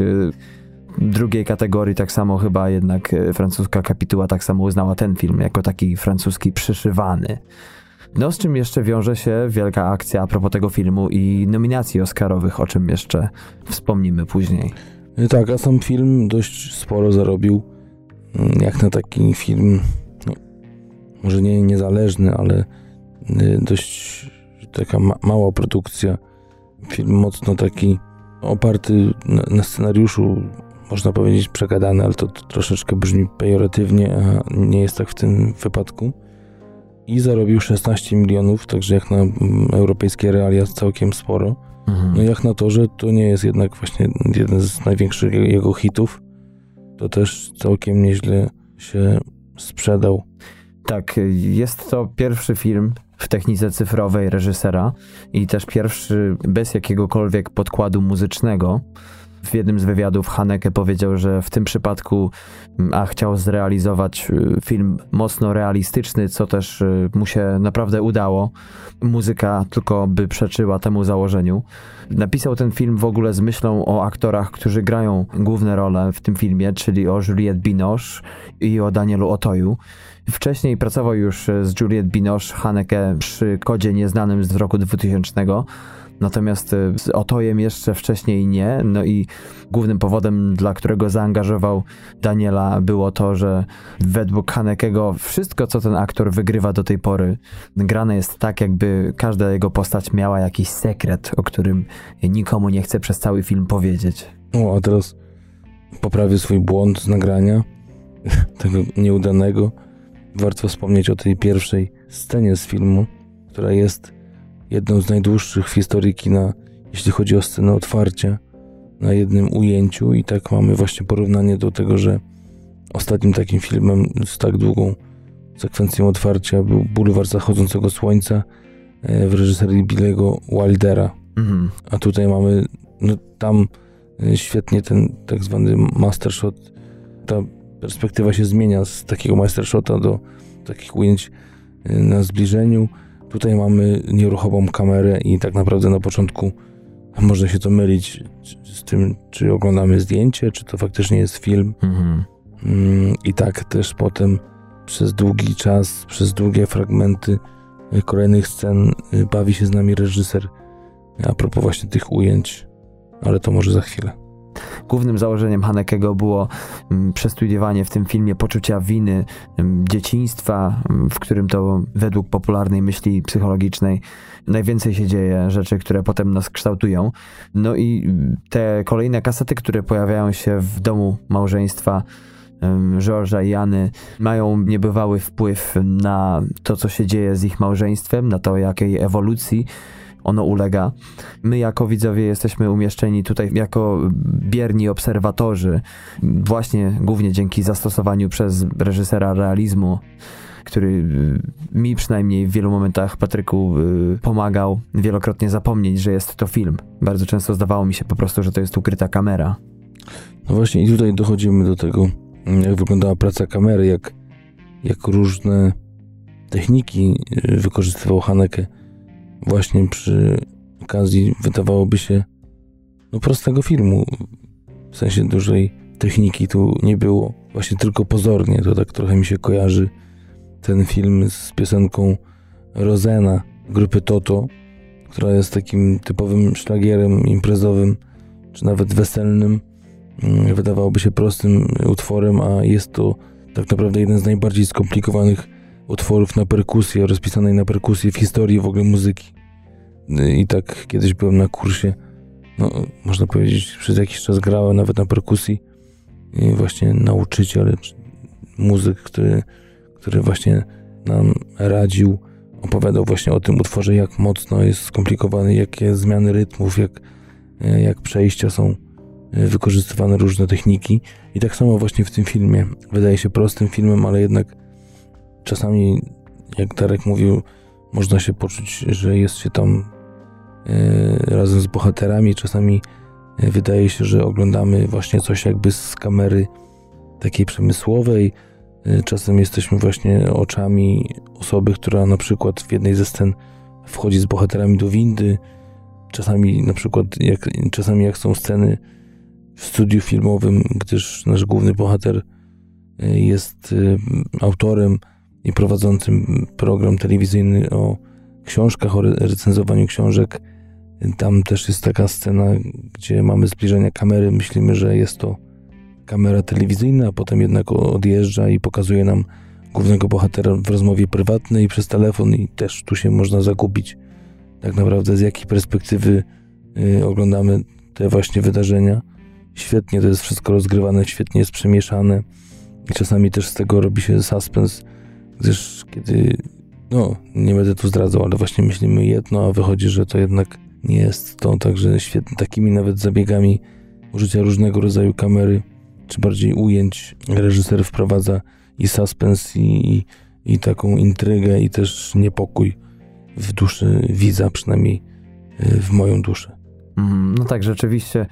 drugiej kategorii tak samo chyba jednak e, francuska kapituła tak samo uznała ten film jako taki francuski przyszywany. No z czym jeszcze wiąże się wielka akcja a propos tego filmu i nominacji oscarowych, o czym jeszcze wspomnimy później. E, tak, a sam film dość sporo zarobił. Mm, jak na taki film, no, może nie niezależny, ale e, dość taka ma mała produkcja. Film mocno taki oparty na, na scenariuszu można powiedzieć przegadane, ale to, to troszeczkę brzmi pejoratywnie, a nie jest tak w tym wypadku. I zarobił 16 milionów, także jak na mm, europejskie realia całkiem sporo. Mhm. No jak na to, że to nie jest jednak właśnie jeden z największych jego hitów, to też całkiem nieźle się sprzedał. Tak, jest to pierwszy film w technice cyfrowej reżysera i też pierwszy bez jakiegokolwiek podkładu muzycznego. W jednym z wywiadów Haneke powiedział, że w tym przypadku mm, a chciał zrealizować y, film mocno realistyczny, co też y, mu się naprawdę udało. Muzyka tylko by przeczyła temu założeniu. Napisał ten film w ogóle z myślą o aktorach, którzy grają główne role w tym filmie, czyli o Juliette Binoche i o Danielu Otoju. Wcześniej pracował już z Juliette Binoche Haneke przy kodzie nieznanym z roku 2000 Natomiast e, z Otojem jeszcze wcześniej nie. No i głównym powodem, dla którego zaangażował Daniela, było to, że według Hanekego wszystko, co ten aktor wygrywa do tej pory, grane jest tak, jakby każda jego postać miała jakiś sekret, o którym nikomu nie chce przez cały film powiedzieć. O, a teraz poprawię swój błąd z nagrania, tego nieudanego. Warto wspomnieć o tej pierwszej scenie z filmu, która jest jedną z najdłuższych w historii kina, jeśli chodzi o scenę otwarcia na jednym ujęciu i tak mamy właśnie porównanie do tego, że ostatnim takim filmem z tak długą sekwencją otwarcia był Bulwar Zachodzącego Słońca e, w reżyserii Billego Wildera. Mhm. A tutaj mamy, no tam e, świetnie ten tak zwany master shot, ta perspektywa się zmienia z takiego master shota do takich ujęć e, na zbliżeniu. Tutaj mamy nieruchomą kamerę i tak naprawdę na początku można się to mylić z tym, czy oglądamy zdjęcie, czy to faktycznie jest film. Mhm. Mm, I tak też potem przez długi czas, przez długie fragmenty y, kolejnych scen y, bawi się z nami reżyser a propos właśnie tych ujęć, ale to może za chwilę. Głównym założeniem Hanekego było mm, przestudiowanie w tym filmie poczucia winy mm, dzieciństwa, w którym to według popularnej myśli psychologicznej najwięcej się dzieje rzeczy, które potem nas kształtują. No i te kolejne kasety, które pojawiają się w domu małżeństwa George'a i Jany mają niebywały wpływ na to, co się dzieje z ich małżeństwem, na to, jakiej ewolucji ono ulega. My jako widzowie jesteśmy umieszczeni tutaj jako bierni obserwatorzy, właśnie głównie dzięki zastosowaniu przez reżysera realizmu, który y, mi przynajmniej w wielu momentach, Patryku, y, pomagał wielokrotnie zapomnieć, że jest to film. Bardzo często zdawało mi się po prostu, że to jest ukryta kamera. No właśnie i tutaj dochodzimy do tego, jak wyglądała praca kamery, jak, jak różne techniki y, wykorzystywał Haneke właśnie przy okazji, wydawałoby się, no prostego filmu. W sensie dużej techniki tu nie było. Właśnie tylko pozornie. To tak trochę mi się kojarzy ten film z piosenką Rosena grupy Toto, która jest takim typowym szlagierem imprezowym, czy nawet weselnym. Mm, wydawałoby się prostym utworem, a jest to tak naprawdę jeden z najbardziej skomplikowanych utworów na perkusję, rozpisanej na perkusję w historii w ogóle muzyki. I tak kiedyś byłem na kursie, no można powiedzieć, przez jakiś czas grałem nawet na perkusji i właśnie nauczyciel, muzyk, który, który właśnie nam radził, opowiadał właśnie o tym utworze, jak mocno jest skomplikowany, jakie zmiany rytmów, jak, jak przejścia są wykorzystywane różne techniki. I tak samo właśnie w tym filmie. Wydaje się prostym filmem, ale jednak czasami, jak Darek mówił, można się poczuć, że jest się tam e, razem z bohaterami. Czasami e, wydaje się, że oglądamy właśnie coś jakby z kamery takiej przemysłowej. E, czasem jesteśmy właśnie oczami osoby, która na przykład w jednej ze scen wchodzi z bohaterami do windy. Czasami na przykład, jak, czasami jak są sceny w studiu filmowym, gdyż nasz główny bohater jest autorem i prowadzącym program telewizyjny o książkach, o recenzowaniu książek. Tam też jest taka scena, gdzie mamy zbliżenia kamery, myślimy, że jest to kamera telewizyjna, a potem jednak odjeżdża i pokazuje nam głównego bohatera w rozmowie prywatnej przez telefon i też tu się można zagubić. Tak naprawdę z jakiej perspektywy y, oglądamy te właśnie wydarzenia? Świetnie to jest wszystko rozgrywane, świetnie jest przemieszane i czasami też z tego robi się suspens, gdyż kiedy, no, nie będę tu zdradzał, ale właśnie myślimy jedno, a wychodzi, że to jednak nie jest to, także świetnie, takimi nawet zabiegami użycia różnego rodzaju kamery, czy bardziej ujęć, reżyser wprowadza i suspens, i, i, i taką intrygę, i też niepokój w duszy widza, przynajmniej y, w moją duszę. Mhm, no tak, rzeczywiście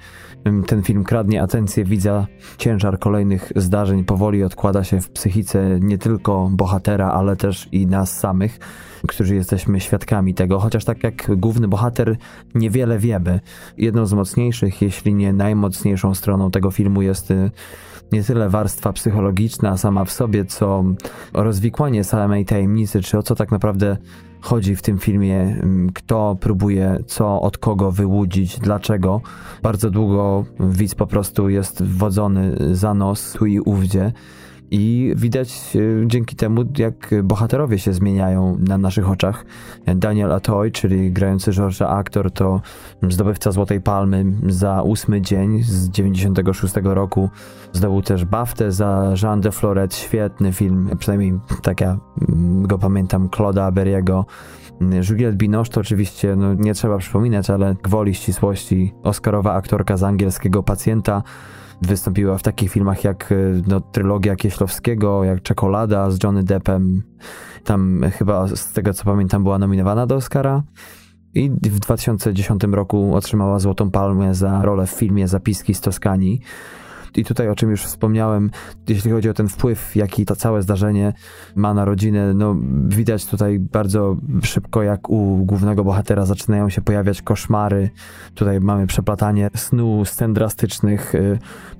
ten film kradnie atencję widza. Ciężar kolejnych zdarzeń powoli odkłada się w psychice nie tylko bohatera, ale też i nas samych, którzy jesteśmy świadkami tego. Chociaż tak jak główny bohater, niewiele wiemy. Jedną z mocniejszych, jeśli nie najmocniejszą stroną tego filmu jest y, nie tyle warstwa psychologiczna sama w sobie, co rozwikłanie samej tajemnicy, czy o co tak naprawdę chodzi w tym filmie, mm, kto próbuje co od kogo wyłudzić, dlaczego. Bardzo długo widz po prostu jest wodzony za nos tu i ówdzie. I widać e, dzięki temu, jak bohaterowie się zmieniają na naszych oczach. Daniel Atoy, czyli grający George'a aktor, to zdobywca Złotej Palmy za ósmy dzień z 96 roku. Zdobył też BAFTę za Jean de Floret, świetny film, przynajmniej tak ja mm, go pamiętam, Claude'a Berry'ego. Juliette Binoche to oczywiście, no, nie trzeba przypominać, ale gwoli ścisłości, oscarowa aktorka z angielskiego pacjenta Wystąpiła w takich filmach jak y, no, trylogia Kieślowskiego, jak Czekolada z Johnny Deppem. Tam chyba z tego co pamiętam była nominowana do Oscara. I w 2010 roku otrzymała Złotą Palmę za rolę w filmie Zapiski z Toskanii. I tutaj, o czym już wspomniałem, jeśli chodzi o ten wpływ, jaki to całe zdarzenie ma na rodzinę, no widać tutaj bardzo szybko, jak u głównego bohatera zaczynają się pojawiać koszmary. Tutaj mamy przeplatanie snu, scen drastycznych. Y,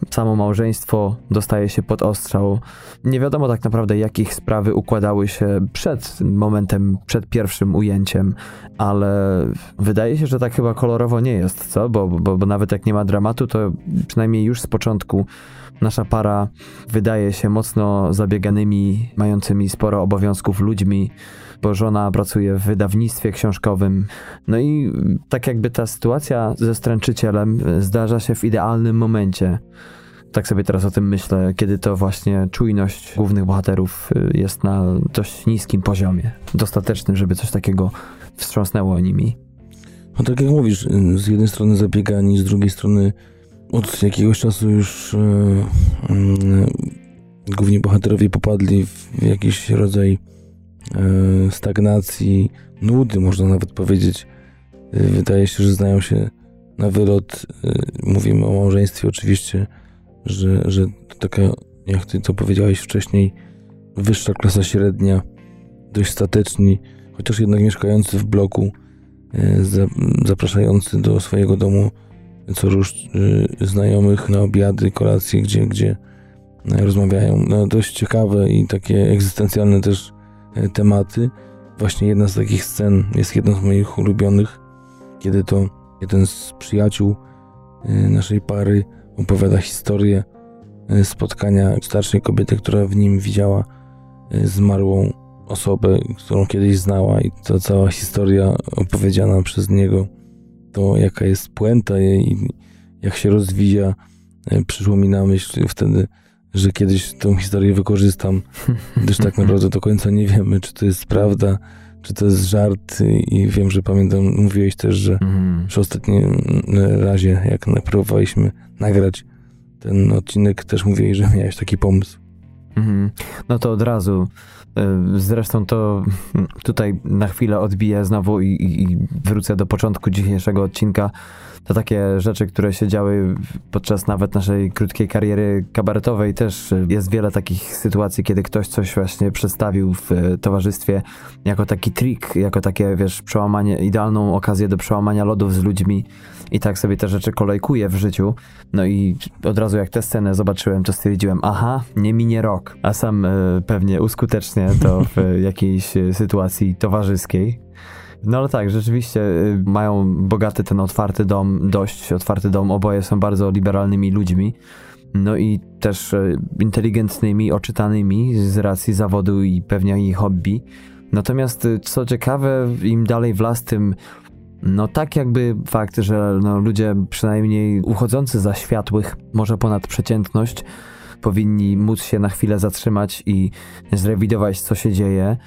samo małżeństwo dostaje się pod ostrzał. Nie wiadomo tak naprawdę, jakich sprawy układały się przed momentem, przed pierwszym ujęciem, ale wydaje się, że tak chyba kolorowo nie jest, co? Bo, bo, bo nawet jak nie ma dramatu, to przynajmniej już z początku nasza para wydaje się mocno zabieganymi, mającymi sporo obowiązków ludźmi, bo żona pracuje w wydawnictwie książkowym. No i tak jakby ta sytuacja ze stręczycielem zdarza się w idealnym momencie. Tak sobie teraz o tym myślę, kiedy to właśnie czujność głównych bohaterów jest na dość niskim poziomie, dostatecznym, żeby coś takiego wstrząsnęło nimi. No tak jak mówisz, z jednej strony zabiegani, z drugiej strony od jakiegoś czasu już yy, yy, główni bohaterowie popadli w jakiś rodzaj yy, stagnacji, nudy, można nawet powiedzieć. Wydaje się, że znają się na wylot. Mówimy o małżeństwie oczywiście, że, że to taka, jak ty to powiedziałeś wcześniej, wyższa klasa średnia, dość stateczni, chociaż jednak mieszkający w bloku, zapraszający do swojego domu co róż y, znajomych na obiady, kolacje, gdzie, gdzie e, rozmawiają na dość ciekawe i takie egzystencjalne też e, tematy. Właśnie jedna z takich scen jest jedną z moich ulubionych, kiedy to jeden z przyjaciół e, naszej pary opowiada historię spotkania starszej kobiety, która w nim widziała zmarłą osobę, którą kiedyś znała i ta cała historia opowiedziana przez niego to jaka jest puenta i jak się rozwija, e, przyszło mi na myśl wtedy, że kiedyś tą historię wykorzystam, gdyż tak naprawdę do końca nie wiemy, czy to jest prawda, czy to jest żart i wiem, że pamiętam, mówiłeś też, że mm. przy ostatnim razie, jak próbowaliśmy nagrać ten odcinek, też mówiłeś, że miałeś taki pomysł. Mm. No to od razu E, zresztą to tutaj na chwilę odbiję znowu i, i, wrócę do początku dzisiejszego odcinka. To takie rzeczy, które się działy podczas nawet naszej krótkiej kariery kabaretowej. Też jest wiele takich sytuacji, kiedy ktoś coś właśnie przedstawił w towarzystwie jako taki trik, jako takie, wiesz, przełamanie, idealną okazję do przełamania lodów z ludźmi i tak sobie te rzeczy kolejkuję w życiu. No i od razu jak tę scenę zobaczyłem, to stwierdziłem, aha, nie minie rok, a sam y, pewnie uskutecznie to w jakiejś sytuacji towarzyskiej. No ale tak, rzeczywiście y, mają bogaty ten otwarty dom, dość otwarty dom, oboje są bardzo liberalnymi ludźmi. No i też y, inteligentnymi, oczytanymi z racji zawodu i pewnie ich hobby. Natomiast co ciekawe, im dalej w las, tym no tak jakby fakt, że no, ludzie przynajmniej uchodzący za światłych, może ponad przeciętność, powinni móc się na chwilę zatrzymać i zrewidować, co się dzieje.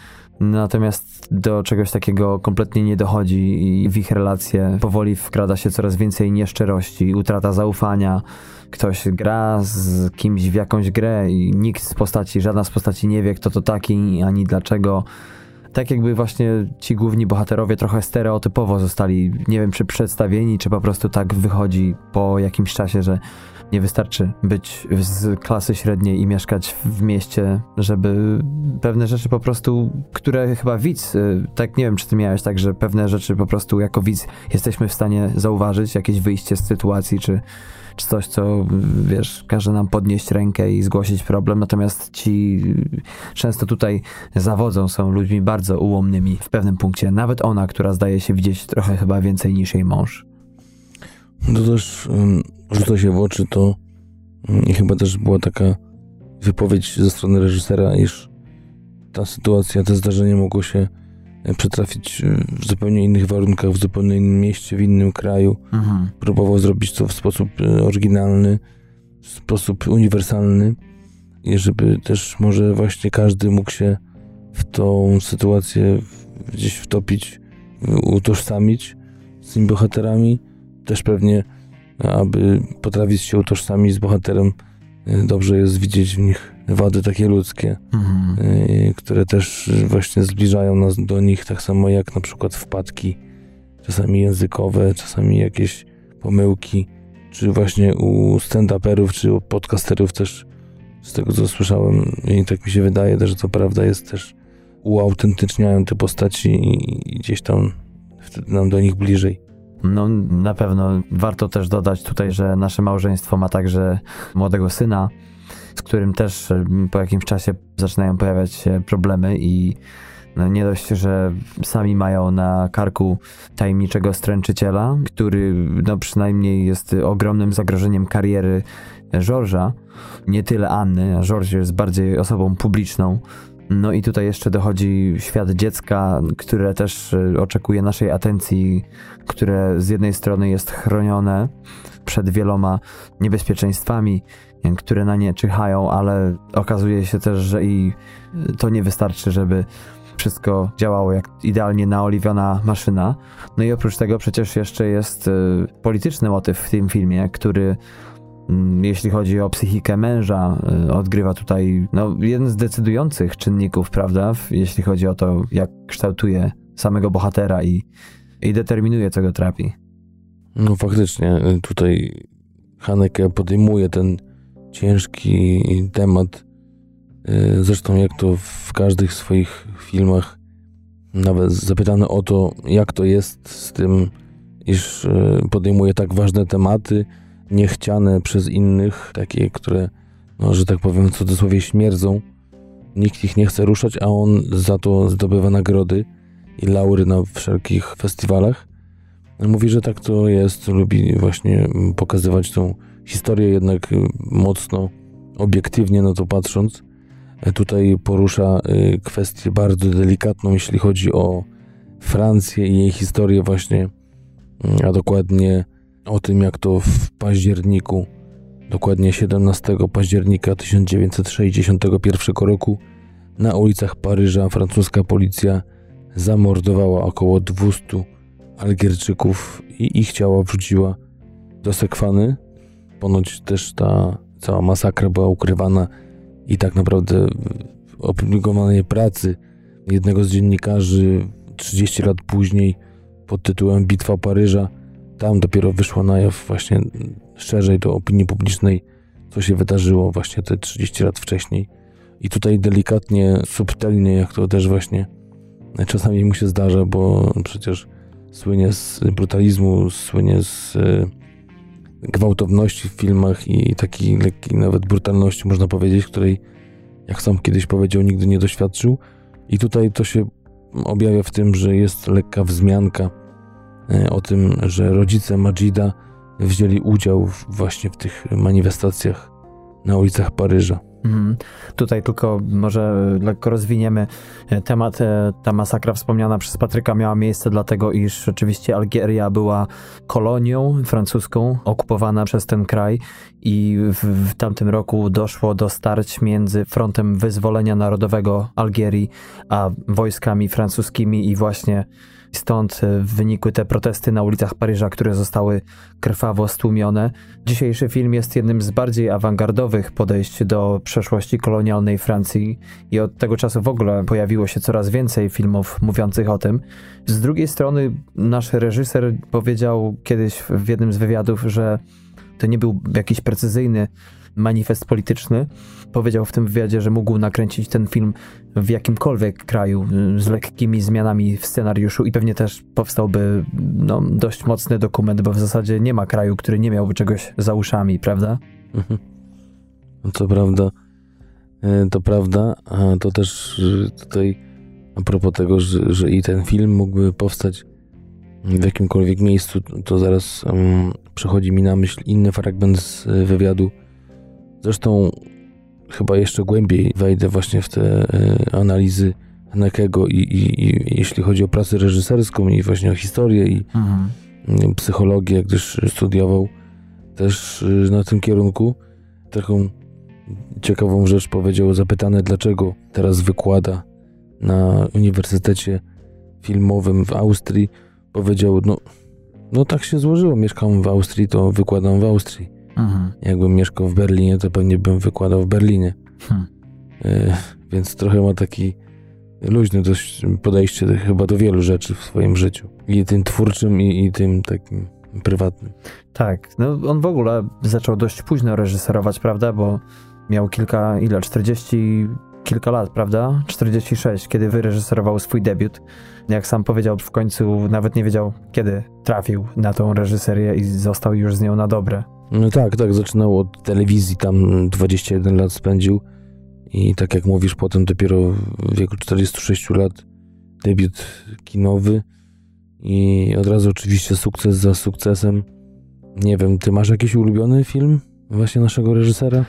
Natomiast do czegoś takiego kompletnie nie dochodzi i w ich relacje powoli wkrada się coraz więcej nieszczerości, utrata zaufania. Ktoś gra z kimś w jakąś grę i nikt z postaci, żadna z postaci nie wie, kto to taki, ani dlaczego tak jakby właśnie ci główni bohaterowie trochę stereotypowo zostali, nie wiem czy przedstawieni, czy po prostu tak wychodzi po jakimś czasie, że nie wystarczy być z klasy średniej i mieszkać w mieście, żeby pewne rzeczy po prostu, które chyba widz, y, tak nie wiem, czy ty miałeś tak, że pewne rzeczy po prostu jako widz jesteśmy w stanie zauważyć, jakieś wyjście z sytuacji, czy czy coś, co wiesz, każe nam podnieść rękę i zgłosić problem, natomiast ci często tutaj zawodzą, są ludźmi bardzo ułomnymi w pewnym punkcie. Nawet ona, która zdaje się widzieć trochę chyba więcej niż jej mąż. To też um, rzuca się w oczy to um, i chyba też była taka wypowiedź ze strony reżysera, iż ta sytuacja, to zdarzenie mogło się przetrafić w zupełnie innych warunkach, w zupełnie innym mieście, w innym kraju. Mhm. Próbował zrobić to w sposób e, oryginalny, w sposób uniwersalny i żeby też może właśnie każdy mógł się w tą sytuację gdzieś wtopić, utożsamić z tymi bohaterami. Też pewnie aby potrafić się utożsamić z bohaterem, y, dobrze jest widzieć w nich wady takie ludzkie, mhm. które też właśnie zbliżają nas do nich, tak samo jak na przykład wpadki, czasami językowe, czasami jakieś pomyłki, czy właśnie u stand-uperów, czy u podcasterów też, z tego co słyszałem, i tak mi się wydaje, że to prawda jest też uautentyczniają te postaci i gdzieś tam wtedy nam do nich bliżej. No, na pewno warto też dodać tutaj, że nasze małżeństwo ma także młodego syna, z którym też mm, po jakimś czasie zaczynają pojawiać się problemy i no nie dość, że sami mają na karku tajemniczego stręczyciela, który no przynajmniej jest ogromnym zagrożeniem kariery George'a, nie tyle Anny, a George jest bardziej osobą publiczną. No i tutaj jeszcze dochodzi świat dziecka, które też e, oczekuje naszej atencji, które z jednej strony jest chronione przed wieloma niebezpieczeństwami, które na nie czyhają, ale okazuje się też, że i to nie wystarczy, żeby wszystko działało jak idealnie naoliwiona maszyna. No i oprócz tego przecież jeszcze jest e, polityczny motyw w tym filmie, który jeśli chodzi o psychikę męża, e, odgrywa tutaj no, jeden z decydujących czynników, prawda, jeśli chodzi o to, jak kształtuje samego bohatera i, i determinuje, co go trapi. No faktycznie, tutaj Haneke podejmuje ten ciężki temat E, zresztą jak to w każdych swoich filmach, nawet zapytany o to, jak to jest z tym, iż podejmuje tak ważne tematy, niechciane przez innych, takie, które, no, że tak powiem, w cudzysłowie śmierdzą. Nikt ich nie chce ruszać, a on za to zdobywa nagrody i laury na wszelkich festiwalach. Mówi, że tak to jest, lubi właśnie pokazywać tą historię jednak mocno obiektywnie na to patrząc tutaj porusza y, kwestię bardzo delikatną, jeśli chodzi o Francję i jej historię właśnie, a dokładnie o tym, jak to w październiku, dokładnie 17 października 1961 roku na ulicach Paryża francuska policja zamordowała około 200 Algierczyków i ich ciała wrzuciła do Sekwany. Ponoć też ta cała masakra była ukrywana i tak naprawdę opublikowanie pracy jednego z dziennikarzy 30 lat później pod tytułem Bitwa Paryża, tam dopiero wyszło na jaw właśnie szerzej do opinii publicznej, co się wydarzyło właśnie te 30 lat wcześniej. I tutaj delikatnie, subtelnie, jak to też właśnie czasami mu się zdarza, bo przecież słynie z brutalizmu, słynie z e, gwałtowności w filmach i takiej lekkiej nawet brutalności, można powiedzieć, której, jak sam kiedyś powiedział, nigdy nie doświadczył. I tutaj to się objawia w tym, że jest lekka wzmianka o tym, że rodzice Majida wzięli udział właśnie w tych manifestacjach na ulicach Paryża. Mhm. Tutaj tylko może lekko rozwiniemy e, temat. E, ta masakra wspomniana przez Patryka miała miejsce dlatego, iż rzeczywiście Algieria była kolonią francuską okupowana przez ten kraj i w, w tamtym roku doszło do starć między Frontem Wyzwolenia Narodowego Algierii a wojskami francuskimi i właśnie Stąd e, wynikły te protesty na ulicach Paryża, które zostały krwawo stłumione. Dzisiejszy film jest jednym z bardziej awangardowych podejść do przeszłości kolonialnej Francji i od tego czasu w ogóle pojawiło się coraz więcej filmów mówiących o tym. Z drugiej strony nasz reżyser powiedział kiedyś w jednym z wywiadów, że to nie był jakiś precyzyjny manifest polityczny. Powiedział w tym wywiadzie, że mógł nakręcić ten film w jakimkolwiek kraju z lekkimi zmianami w scenariuszu i pewnie też powstałby no, dość mocny dokument, bo w zasadzie nie ma kraju, który nie miałby czegoś za uszami, prawda? Mhm. Co prawda, e, to prawda, a to też e, tutaj a propos tego, że, że i ten film mógłby powstać w jakimkolwiek miejscu, to zaraz um, przychodzi mi na myśl inny fragment z e, wywiadu Zresztą chyba jeszcze głębiej wejdę właśnie w te e, analizy Hanekego i, i, i, jeśli chodzi o pracę reżyserską i właśnie o historię i mhm. psychologię, gdyż studiował też e, na tym kierunku. Taką ciekawą rzecz powiedział, zapytany dlaczego teraz wykłada na Uniwersytecie Filmowym w Austrii, powiedział, no No tak się złożyło. Mieszkam w Austrii, to wykładam w Austrii. Mhm. Jakbym mieszkał w Berlinie, to pewnie bym wykładał w Berlinie. Hmm. E, więc trochę ma taki luźny dość podejście chyba do wielu rzeczy w swoim życiu. I tym twórczym, i, i tym takim prywatnym. Tak, no on w ogóle zaczął dość późno reżyserować, prawda, bo miał kilka, ile, 40 kilka lat, prawda? 46, kiedy wyreżyserował swój debiut. Jak sam powiedział, w końcu nawet nie wiedział, kiedy trafił na tą reżyserię i został już z nią na dobre. No tak, tak, zaczynał od telewizji, tam 21 lat spędził i tak jak mówisz, potem dopiero w wieku 46 lat debiut kinowy i od razu oczywiście sukces za sukcesem. Nie wiem, ty masz jakiś ulubiony film właśnie naszego reżysera?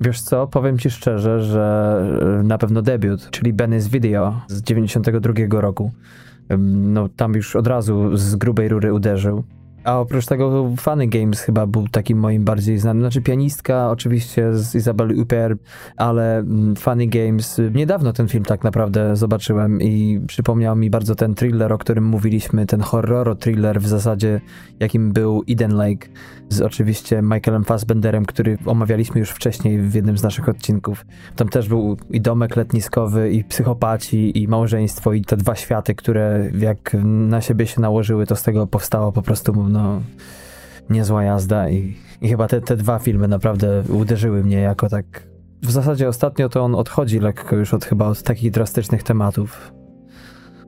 Wiesz co, powiem ci szczerze, że e, na pewno debiut, czyli Benny's Video z 92 roku. No tam już od razu z grubej rury uderzył. A oprócz tego Funny Games chyba był takim moim bardziej znanym. Znaczy pianistka oczywiście z Isabelle Huppert, ale mm, Funny Games, niedawno ten film tak naprawdę zobaczyłem i przypomniał mi bardzo ten thriller, o którym mówiliśmy, ten horror thriller w zasadzie, jakim był Eden Lake z oczywiście Michaelem Fassbenderem, który omawialiśmy już wcześniej w jednym z naszych odcinków. Tam też był i domek letniskowy, i psychopaci, i małżeństwo, i te dwa światy, które jak na siebie się nałożyły, to z tego powstało po prostu no, niezła jazda i, i chyba te, te dwa filmy naprawdę uderzyły mnie jako tak... W zasadzie ostatnio to on odchodzi lekko już od chyba od takich drastycznych tematów.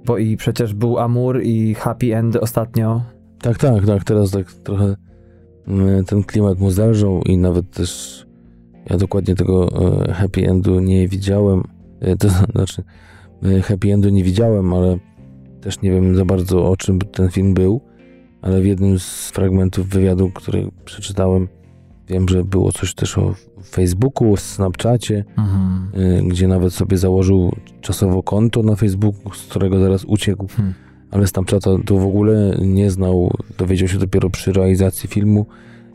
Bo i przecież był Amur i Happy End ostatnio. Tak, tak, tak. Teraz tak trochę ten klimat mu zelżał i nawet też ja dokładnie tego e, happy endu nie widziałem. E, to znaczy, e, happy endu nie widziałem, ale też nie wiem za bardzo o czym ten film był ale w jednym z fragmentów wywiadu, który przeczytałem, wiem, że było coś też o Facebooku, o Snapchacie, mhm. Gdzie nawet sobie założył czasowo konto na Facebooku, z którego zaraz uciekł. Hmm. Ale Snapchata to w ogóle nie znał, dowiedział się dopiero przy realizacji filmu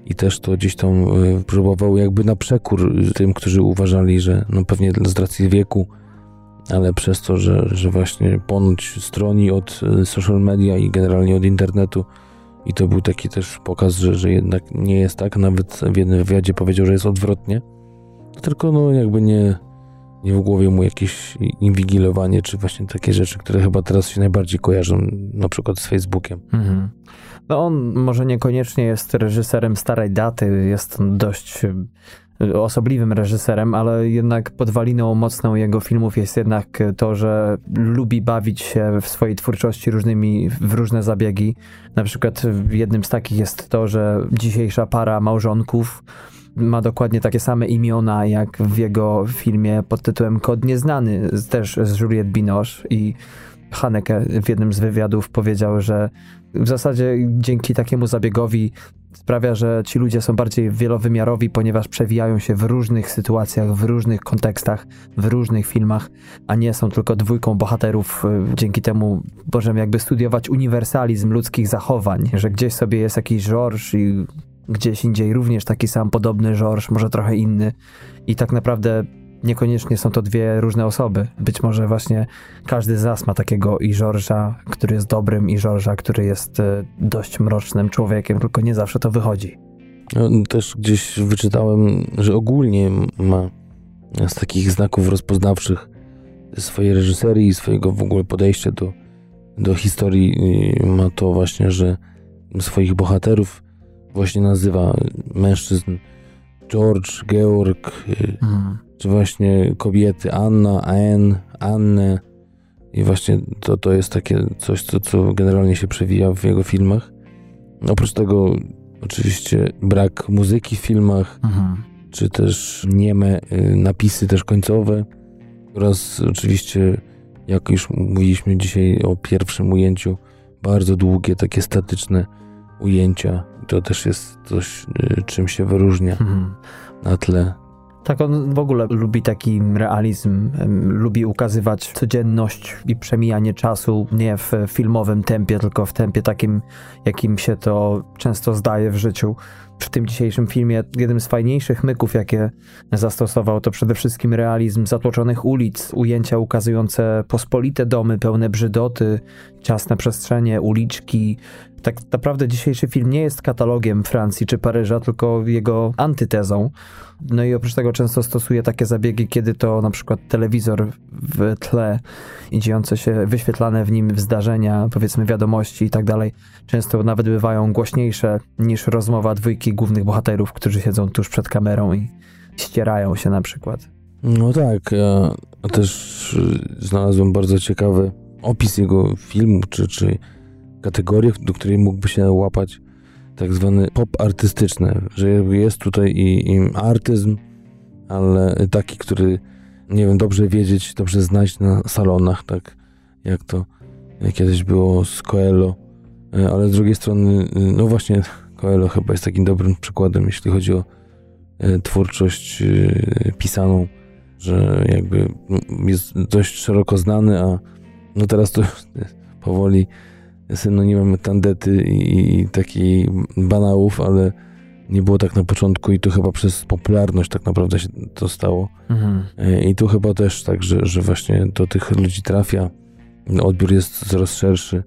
i też to gdzieś tam y, próbował jakby na przekór tym, którzy uważali, że no pewnie z racji wieku, ale przez to, że, że właśnie ponoć stroni od y, social media i generalnie od internetu, i to był taki też pokaz, że, że jednak nie jest tak. Nawet w jednym wywiadzie powiedział, że jest odwrotnie. Tylko no jakby nie, nie w głowie mu jakieś inwigilowanie, czy właśnie takie rzeczy, które chyba teraz się najbardziej kojarzą, na przykład z Facebookiem. Mhm. No on może niekoniecznie jest reżyserem starej daty, jest dość osobliwym reżyserem, ale jednak podwaliną mocną jego filmów jest jednak to, że lubi bawić się w swojej twórczości różnymi, w różne zabiegi. Na przykład jednym z takich jest to, że dzisiejsza para małżonków ma dokładnie takie same imiona jak w jego filmie pod tytułem Kod Nieznany, też z Juliette Binoche i Haneke w jednym z wywiadów powiedział, że w zasadzie dzięki takiemu zabiegowi sprawia, że ci ludzie są bardziej wielowymiarowi, ponieważ przewijają się w różnych sytuacjach, w różnych kontekstach, w różnych filmach, a nie są tylko dwójką bohaterów. Y, dzięki temu możemy jakby studiować uniwersalizm ludzkich zachowań, że gdzieś sobie jest jakiś George i gdzieś indziej również taki sam podobny George, może trochę inny i tak naprawdę niekoniecznie są to dwie różne osoby. Być może właśnie każdy z nas ma takiego i George'a, który jest dobrym, i George'a, który jest e, dość mrocznym człowiekiem, tylko nie zawsze to wychodzi. No, też gdzieś wyczytałem, że ogólnie ma z takich znaków rozpoznawczych swojej reżyserii i swojego w ogóle podejścia do, do historii ma to właśnie, że swoich bohaterów właśnie nazywa mężczyzn George, Georg, hmm czy właśnie kobiety Anna, Ann, Annę. I właśnie to, to jest takie coś, co, co generalnie się przewija w jego filmach. Oprócz tego oczywiście brak muzyki w filmach, mhm. czy też nieme y, napisy też końcowe oraz oczywiście, jak już mówiliśmy dzisiaj o pierwszym ujęciu, bardzo długie, takie statyczne ujęcia. To też jest coś, y, czym się wyróżnia mhm. na tle tak, on w ogóle lubi taki realizm, lubi ukazywać codzienność i przemijanie czasu nie w filmowym tempie, tylko w tempie takim, jakim się to często zdaje w życiu. w tym dzisiejszym filmie jednym z fajniejszych myków, jakie zastosował, to przede wszystkim realizm zatłoczonych ulic, ujęcia ukazujące pospolite domy pełne brzydoty, ciasne przestrzenie, uliczki, tak naprawdę dzisiejszy film nie jest katalogiem Francji czy Paryża, tylko jego antytezą. No i oprócz tego często stosuje takie zabiegi, kiedy to na przykład telewizor w tle i dziejące się, wyświetlane w nim zdarzenia, powiedzmy wiadomości i tak dalej, często nawet bywają głośniejsze niż rozmowa dwójki głównych bohaterów, którzy siedzą tuż przed kamerą i ścierają się na przykład. No tak, ja też znalazłem bardzo ciekawy opis jego filmu, czy, czy kategorię, do której mógłby się łapać tak zwany pop artystyczny, że jest tutaj i, i artyzm, ale taki, który nie wiem, dobrze wiedzieć, dobrze znać na salonach, tak jak to kiedyś było z Coelho, e, ale z drugiej strony, e, no właśnie Coelho chyba jest takim dobrym przykładem, jeśli chodzi o e, twórczość pisaną, że jakby jest dość szeroko znany, a no teraz to powoli synonimem tandety i, i takich banałów, ale nie było tak na początku i to chyba przez popularność tak naprawdę się to stało. Mhm. E, I tu chyba też tak, że, że właśnie do tych ludzi trafia, odbiór jest coraz szerszy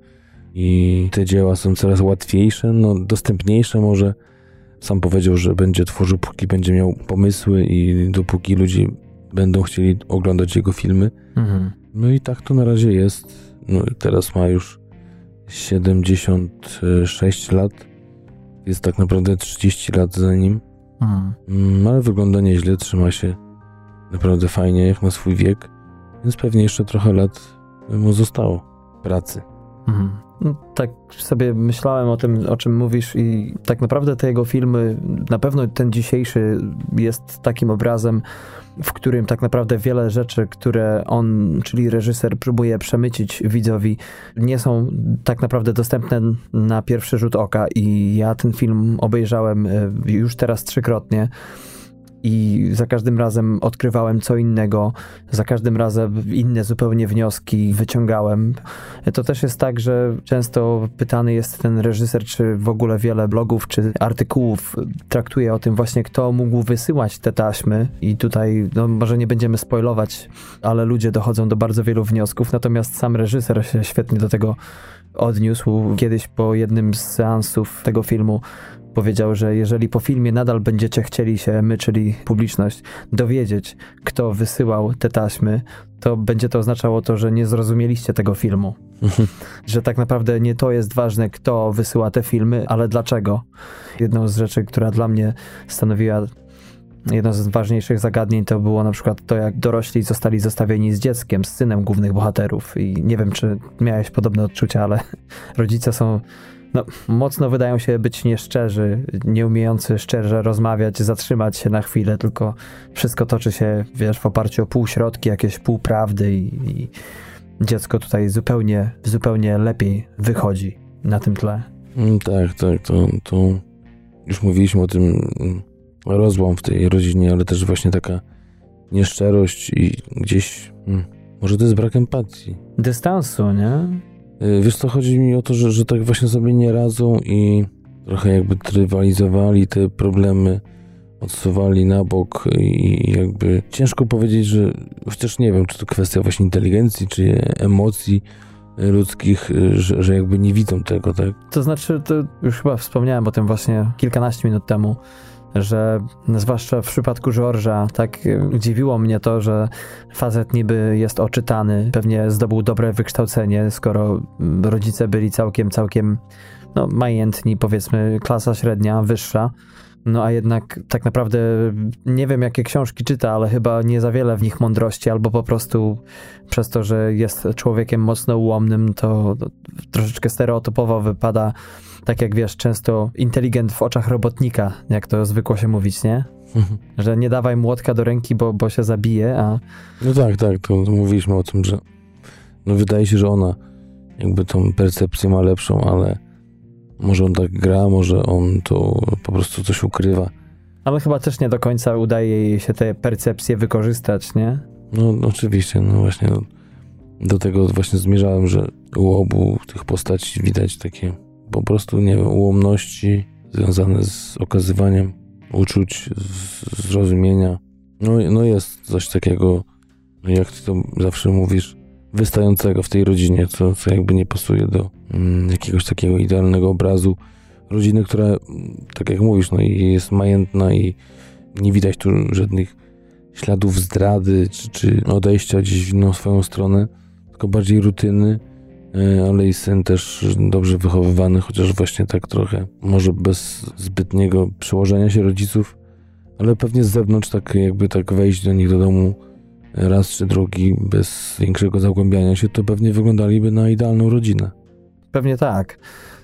i te dzieła są coraz łatwiejsze, no dostępniejsze może. Sam powiedział, że będzie tworzył, póki będzie miał pomysły i dopóki ludzie będą chcieli oglądać jego filmy. Mhm. No i tak to na razie jest. No teraz ma już 76 lat. Jest tak naprawdę 30 lat za nim. Mhm. Ale wygląda nieźle, trzyma się naprawdę fajnie, jak na swój wiek. Więc pewnie jeszcze trochę lat mu zostało pracy. Mhm. No, tak sobie myślałem o tym, o czym mówisz, i tak naprawdę te jego filmy, na pewno ten dzisiejszy jest takim obrazem w którym tak naprawdę wiele rzeczy, które on, czyli reżyser, próbuje przemycić widzowi, nie są tak naprawdę dostępne na pierwszy rzut oka. I ja ten film obejrzałem e, już teraz trzykrotnie i za każdym razem odkrywałem co innego, za każdym razem inne zupełnie wnioski wyciągałem. To też jest tak, że często pytany jest ten reżyser, czy w ogóle wiele blogów czy artykułów traktuje o tym właśnie, kto mógł wysyłać te taśmy i tutaj, no może nie będziemy spoilować, ale ludzie dochodzą do bardzo wielu wniosków, natomiast sam reżyser się świetnie do tego odniósł. Kiedyś po jednym z seansów tego filmu powiedział, że jeżeli po filmie nadal będziecie chcieli się, my, czyli publiczność, dowiedzieć, kto wysyłał te taśmy, to będzie to oznaczało to, że nie zrozumieliście tego filmu. że tak naprawdę nie to jest ważne, kto wysyła te filmy, ale dlaczego. Jedną z rzeczy, która dla mnie stanowiła jedno z ważniejszych zagadnień to było na przykład to, jak dorośli zostali zostawieni z dzieckiem, z synem głównych bohaterów. I nie wiem, czy miałeś podobne odczucia, ale rodzice są no, mocno wydają się być nieszczerzy, nie umiejący szczerze rozmawiać, zatrzymać się na chwilę, tylko wszystko toczy się, wiesz, w oparciu o półśrodki, jakieś półprawdy i, i dziecko tutaj zupełnie, zupełnie lepiej wychodzi na tym tle. Mm, tak, tak, to, to już mówiliśmy o tym mm, rozłam w tej rodzinie, ale też właśnie taka nieszczerość i gdzieś, hmm, może to jest brak empatii. Dystansu, nie? Y, wiesz co, chodzi mi o to, że, że tak właśnie sobie nie radzą i trochę jakby trywalizowali te problemy, odsuwali na bok i jakby ciężko powiedzieć, że chociaż nie wiem, czy to kwestia właśnie inteligencji, czy emocji ludzkich, y, że, że jakby nie widzą tego, tak? To znaczy, to już chyba wspomniałem o tym właśnie kilkanaście minut temu, że zwłaszcza w przypadku George'a tak dziwiło mnie to, że facet niby jest oczytany, pewnie zdobył dobre wykształcenie, skoro rodzice byli całkiem, całkiem no, majętni, powiedzmy klasa średnia, wyższa. No a jednak tak naprawdę nie wiem, jakie książki czyta, ale chyba nie za wiele w nich mądrości, albo po prostu przez to, że jest człowiekiem mocno ułomnym, to, troszeczkę stereotypowo wypada tak jak wiesz, często inteligent w oczach robotnika, jak to zwykło się mówić, nie? Mhm. Że nie dawaj młotka do ręki, bo, bo się zabije, a... No tak, tak, to, to mówiliśmy o tym, że no wydaje się, że ona jakby tą percepcję ma lepszą, ale może on tak gra, może on to po prostu coś ukrywa. Ale chyba też nie do końca udaje jej się te percepcje wykorzystać, nie? No, oczywiście, no właśnie no, do tego właśnie zmierzałem, że u obu tych postaci widać takie po prostu, nie wiem, ułomności, związane z okazywaniem uczuć, zrozumienia. No, no jest coś takiego, jak ty to zawsze mówisz, wystającego w tej rodzinie, co, co jakby nie pasuje do mm, jakiegoś takiego idealnego obrazu rodziny, która, tak jak mówisz, no jest majętna i nie widać tu żadnych śladów zdrady czy, czy odejścia gdzieś w inną swoją stronę, tylko bardziej rutyny, ale i syn też dobrze wychowywany, chociaż właśnie tak trochę, może bez zbytniego przyłożenia się rodziców, ale pewnie z zewnątrz tak jakby tak wejść do nich do domu raz czy drugi bez większego zagłębiania się, to pewnie wyglądaliby na idealną rodzinę. Pewnie tak.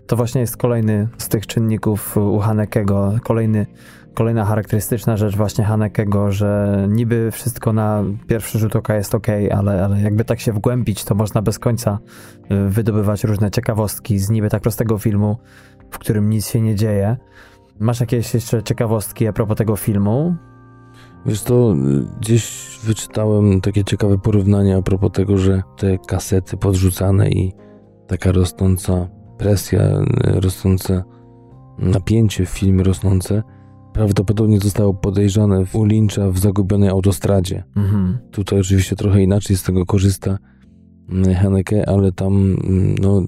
To właśnie jest kolejny z tych czynników u Hanekego, kolejny kolejna charakterystyczna rzecz właśnie Hanekego, że niby wszystko na pierwszy rzut oka jest ok, ale, ale jakby tak się wgłębić, to można bez końca y, wydobywać różne ciekawostki z niby tak prostego filmu, w którym nic się nie dzieje. Masz jakieś jeszcze ciekawostki a propos tego filmu? Wiesz to gdzieś wyczytałem takie ciekawe porównanie a propos tego, że te kasety podrzucane i taka rosnąca presja, rosnące napięcie w filmie rosnące, prawdopodobnie zostało podejrzane u Lyncha w zagubionej autostradzie. Mhm. Tutaj oczywiście trochę inaczej z tego korzysta mm, Haneke, ale tam mm, no,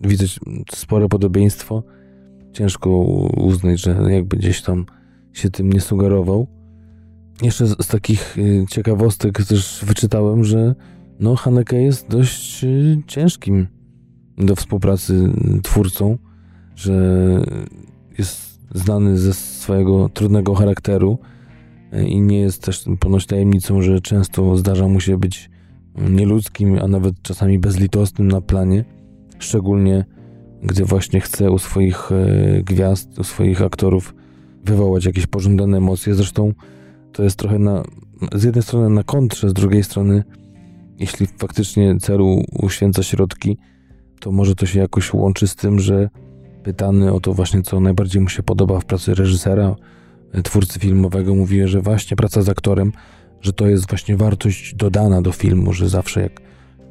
widać spore podobieństwo. Ciężko uznać, że jakby gdzieś tam się tym nie sugerował. Jeszcze z, z takich y, ciekawostek też wyczytałem, że no, Haneke jest dość y, ciężkim do współpracy twórcą, że jest znany ze swojego trudnego charakteru e, i nie jest też ponoć tajemnicą, że często zdarza mu się być nieludzkim, a nawet czasami bezlitosnym na planie, szczególnie gdy właśnie chce u swoich e, gwiazd, u swoich aktorów wywołać jakieś pożądane emocje. Zresztą to jest trochę na, z jednej strony na kontrze, z drugiej strony, jeśli faktycznie celu uświęca środki, to może to się jakoś łączy z tym, że pytany o to właśnie, co najbardziej mu się podoba w pracy reżysera, e, twórcy filmowego, mówi, że właśnie praca z aktorem, że to jest właśnie wartość dodana do filmu, że zawsze jak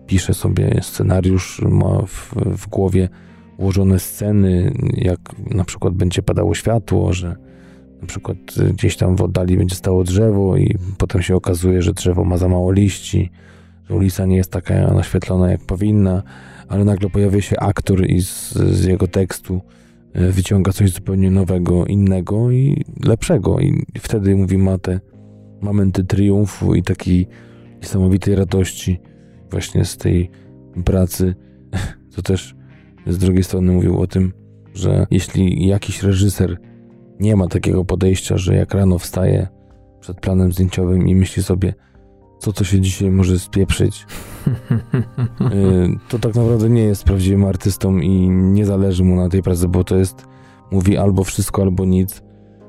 pisze sobie scenariusz, ma w, w głowie ułożone sceny, jak na przykład będzie padało światło, że na przykład gdzieś tam w oddali będzie stało drzewo i potem się okazuje, że drzewo ma za mało liści, że ulica nie jest taka naświetlona jak powinna, ale nagle pojawia się aktor i z, z jego tekstu e, wyciąga coś zupełnie nowego, innego i lepszego. I wtedy mówi ma te momenty triumfu i takiej niesamowitej radości właśnie z tej pracy. To też z drugiej strony mówił o tym, że jeśli jakiś reżyser nie ma takiego podejścia, że jak rano wstaje przed planem zdjęciowym i myśli sobie, co to się dzisiaj może spieprzyć, y, to tak naprawdę nie jest prawdziwym artystą i nie zależy mu na tej pracy, bo to jest, mówi albo wszystko, albo nic.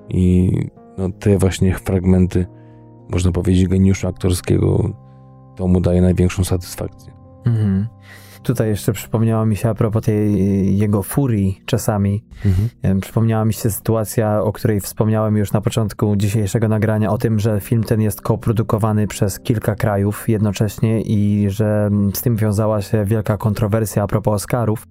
I no, te właśnie fragmenty, można powiedzieć, geniuszu aktorskiego, to mu daje największą satysfakcję. Mhm. Tutaj jeszcze przypomniała mi się a propos tej jego furii czasami. Mhm. Przypomniała mi się sytuacja, o której wspomniałem już na początku dzisiejszego nagrania, o tym, że film ten jest koprodukowany przez kilka krajów jednocześnie i że z tym wiązała się wielka kontrowersja a propos Oscarów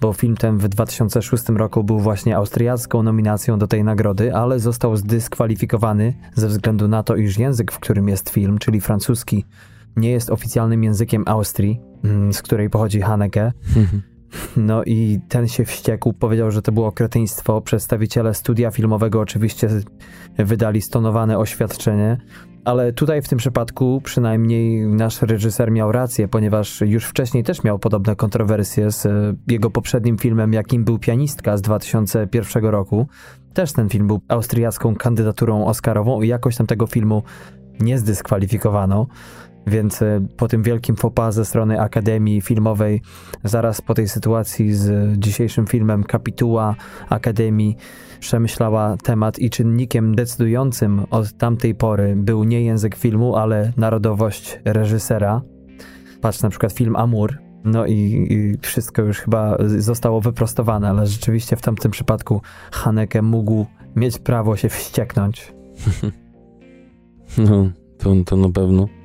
bo film ten w 2006 roku był właśnie austriacką nominacją do tej nagrody, ale został zdyskwalifikowany ze względu na to, iż język, w którym jest film, czyli francuski, nie jest oficjalnym językiem Austrii, mm, z której pochodzi Haneke. Mhm. No i ten się wściekł, powiedział, że to było kretyństwo. Przedstawiciele studia filmowego oczywiście wydali stonowane oświadczenie, ale tutaj w tym przypadku przynajmniej nasz reżyser miał rację, ponieważ już wcześniej też miał podobne kontrowersje z jego poprzednim filmem, jakim był Pianistka z 2001 roku. Też ten film był austriacką kandydaturą oscarową i jakoś tam tego filmu nie zdyskwalifikowano. Więc e, po tym wielkim fopa ze strony Akademii Filmowej, zaraz po tej sytuacji z dzisiejszym filmem Kapituła Akademii, przemyślała temat i czynnikiem decydującym od tamtej pory był nie język filmu, ale narodowość reżysera. Patrz na przykład film Amur. No i, i wszystko już chyba zostało wyprostowane, ale rzeczywiście w tamtym przypadku Haneke mógł mieć prawo się wścieknąć. No, to, to na pewno.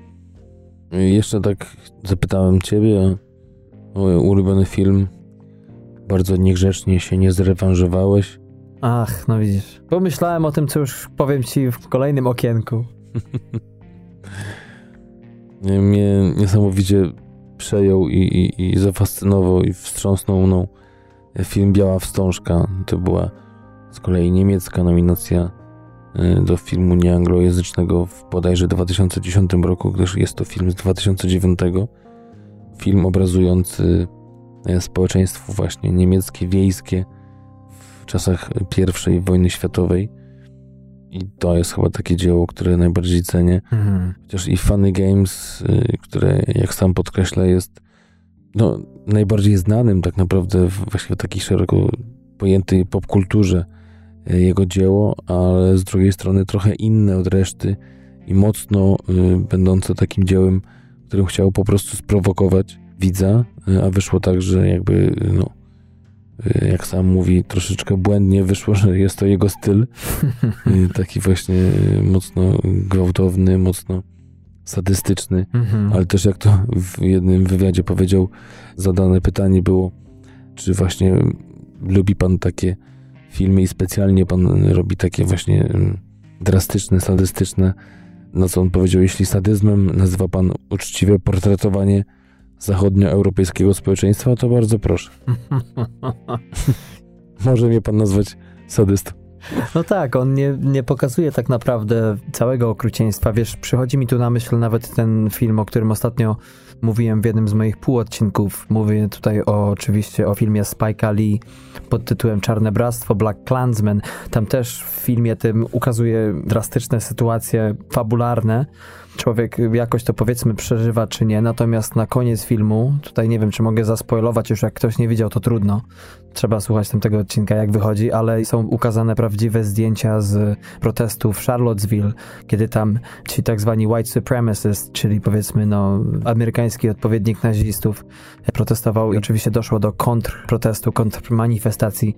Jeszcze tak zapytałem ciebie o ulubiony film. Bardzo niegrzecznie się nie zrewanżowałeś. Ach, no widzisz. Pomyślałem o tym, co już powiem ci w kolejnym okienku. Mnie niesamowicie przejął i, i, i zafascynował i wstrząsnął mną film Biała Wstążka. To była z kolei niemiecka nominacja do filmu nieanglojęzycznego w bodajże 2010 roku, gdyż jest to film z 2009. Film obrazujący y, społeczeństwo właśnie niemieckie, wiejskie w czasach I wojny światowej. I to jest chyba takie dzieło, które najbardziej cenię. Mhm. Chociaż i Funny Games, y, które jak sam podkreśla jest no, najbardziej znanym tak naprawdę właśnie w takiej szeroko pojętej popkulturze jego dzieło, ale z drugiej strony trochę inne od reszty i mocno y, będące takim dziełem, którym chciał po prostu sprowokować widza, y, a wyszło tak, że jakby, no, y, jak sam mówi, troszeczkę błędnie wyszło, że jest to jego styl. taki właśnie mocno gwałtowny, mocno sadystyczny, mhm. ale też jak to w jednym wywiadzie powiedział, zadane pytanie było, czy właśnie lubi pan takie filmy i specjalnie pan robi takie właśnie mm, drastyczne, sadystyczne, na co on powiedział, jeśli sadyzmem nazywa pan uczciwe portretowanie zachodnioeuropejskiego społeczeństwa, to bardzo proszę. Może mnie pan nazwać sadystą. No tak, on nie, nie pokazuje tak naprawdę całego okrucieństwa. Wiesz, przychodzi mi tu na myśl nawet ten film, o którym ostatnio mówiłem w jednym z moich półodcinków. Mówię tutaj o, oczywiście o filmie Spike'a Lee pod tytułem Czarne Bractwo, Black Klansman. Tam też w filmie tym ukazuje drastyczne sytuacje fabularne, człowiek jakoś to powiedzmy przeżywa czy nie, natomiast na koniec filmu, tutaj nie wiem czy mogę zaspoilować już jak ktoś nie widział to trudno, trzeba słuchać tamtego odcinka jak wychodzi, ale są ukazane prawdziwe zdjęcia z protestów w Charlottesville, kiedy tam ci tak zwani white supremacists, czyli powiedzmy no amerykański odpowiednik nazistów protestował i oczywiście doszło do kontrprotestu, kontrmanifestacji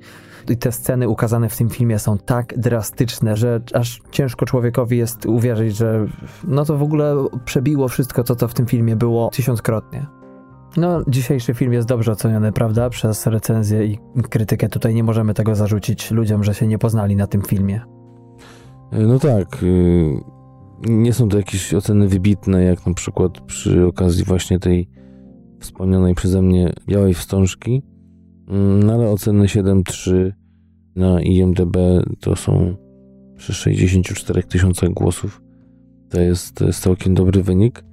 i te sceny ukazane w tym filmie są tak drastyczne, że aż ciężko człowiekowi jest uwierzyć, że no to w ogóle przebiło wszystko to, co w tym filmie było tysiąckrotnie. No, dzisiejszy film jest dobrze oceniony, prawda? Przez recenzję i krytykę. Tutaj nie możemy tego zarzucić ludziom, że się nie poznali na tym filmie. No tak. Y, nie są to jakieś oceny wybitne, jak na przykład przy okazji właśnie tej wspomnianej przeze mnie Białej Wstążki. Mm, no ale oceny 7.3 na IMDB to są przy 64 tysiącach głosów. To jest, to jest całkiem dobry wynik.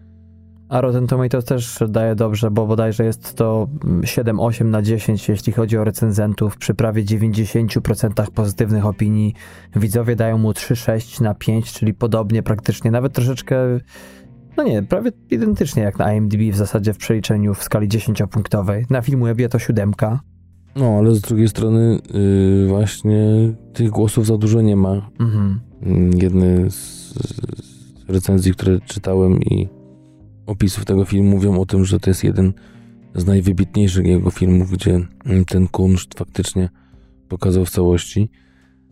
A Rotten Tomatoes też daje dobrze, bo bodajże jest to 7-8 na 10, jeśli chodzi o recenzentów. Przy prawie 90% pozytywnych opinii widzowie dają mu 3-6 na 5, czyli podobnie praktycznie, nawet troszeczkę, no nie, prawie identycznie jak na IMDb w zasadzie w przeliczeniu w skali 10-punktowej. Na Filmwebie to 7. No, ale z drugiej strony yy, właśnie tych głosów za dużo nie ma. Mhm. Jedne z, z recenzji, które czytałem i opisów tego filmu mówią o tym, że to jest jeden z najwybitniejszych jego filmów, gdzie ten kunszt faktycznie pokazał w całości.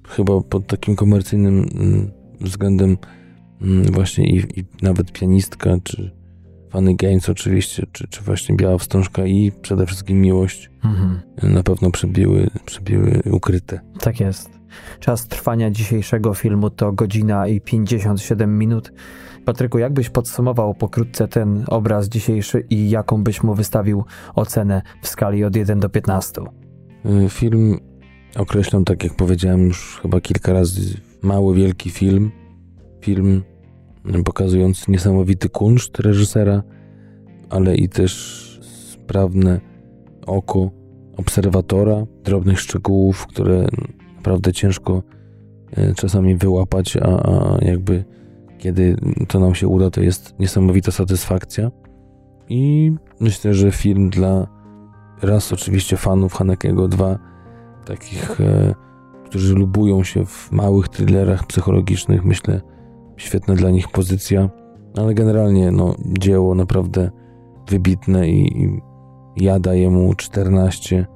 Chyba pod takim komercyjnym mm, względem mm, właśnie i, i nawet pianistka, czy Funny Games oczywiście, czy, czy właśnie Biała Wstążka i przede wszystkim Miłość mhm. na pewno przebiły, przebiły ukryte. Tak jest. Czas trwania dzisiejszego filmu to godzina i 57 minut. Patryku, jakbyś podsumował pokrótce ten obraz dzisiejszy i jaką byś mu wystawił ocenę w skali od 1 do 15? Y, film określam, tak jak powiedziałem już chyba kilka razy, mały, wielki film. Film pokazujący niesamowity kunszt reżysera, ale i też sprawne oko obserwatora, drobnych szczegółów, które naprawdę ciężko e, czasami wyłapać, a, a jakby kiedy to nam się uda, to jest niesamowita satysfakcja. I myślę, że film dla raz oczywiście fanów Hanekego, dwa takich, e, którzy lubują się w małych thrillerach psychologicznych, myślę, świetna dla nich pozycja, ale generalnie no, dzieło naprawdę wybitne i, i ja daję mu 14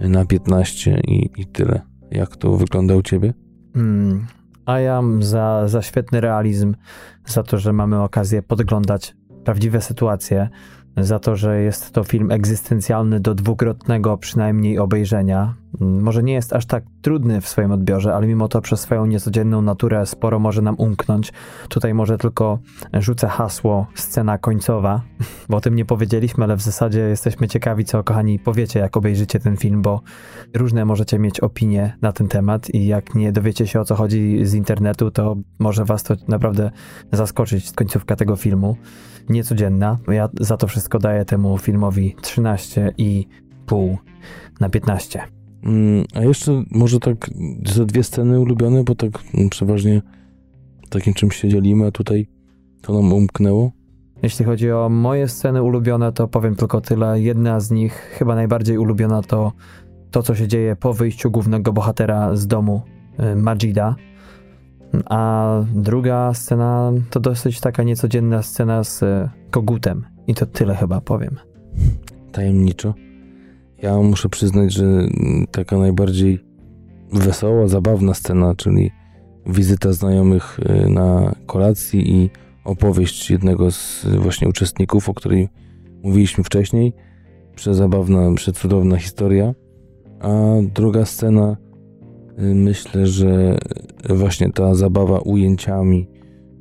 na 15 i, i tyle. Jak to wygląda u ciebie? Hmm, a ja za, za świetny realizm, za to, że mamy okazję podglądać prawdziwe sytuacje, za to, że jest to film egzystencjalny do dwukrotnego przynajmniej obejrzenia. Mm, może nie jest aż tak trudny w swoim odbiorze, ale mimo to przez swoją niecodzienną naturę sporo może nam umknąć. Tutaj może tylko rzucę hasło scena końcowa, bo o tym nie powiedzieliśmy, ale w zasadzie jesteśmy ciekawi, co kochani powiecie, jak obejrzycie ten film, bo różne możecie mieć opinie na ten temat i jak nie dowiecie się o co chodzi z internetu, to może was to naprawdę zaskoczyć końcówka tego filmu. Niecodzienna. Ja za to wszystko daję temu filmowi 13,5 na 15. Mm, a jeszcze może tak ze dwie sceny ulubione, bo tak mm, przeważnie takim czymś się dzielimy, a tutaj to nam umknęło. Jeśli chodzi o moje sceny ulubione, to powiem tylko tyle. Jedna z nich, chyba najbardziej ulubiona, to to, co się dzieje po wyjściu głównego bohatera z domu y, Majida. A druga scena to dosyć taka niecodzienna scena z kogutem. I to tyle chyba powiem. Tajemniczo. Ja muszę przyznać, że taka najbardziej wesoła, zabawna scena, czyli wizyta znajomych y, na kolacji i opowieść jednego z właśnie uczestników, o której mówiliśmy wcześniej. Przezabawna, przecudowna historia. A druga scena, y, myślę, że właśnie ta zabawa ujęciami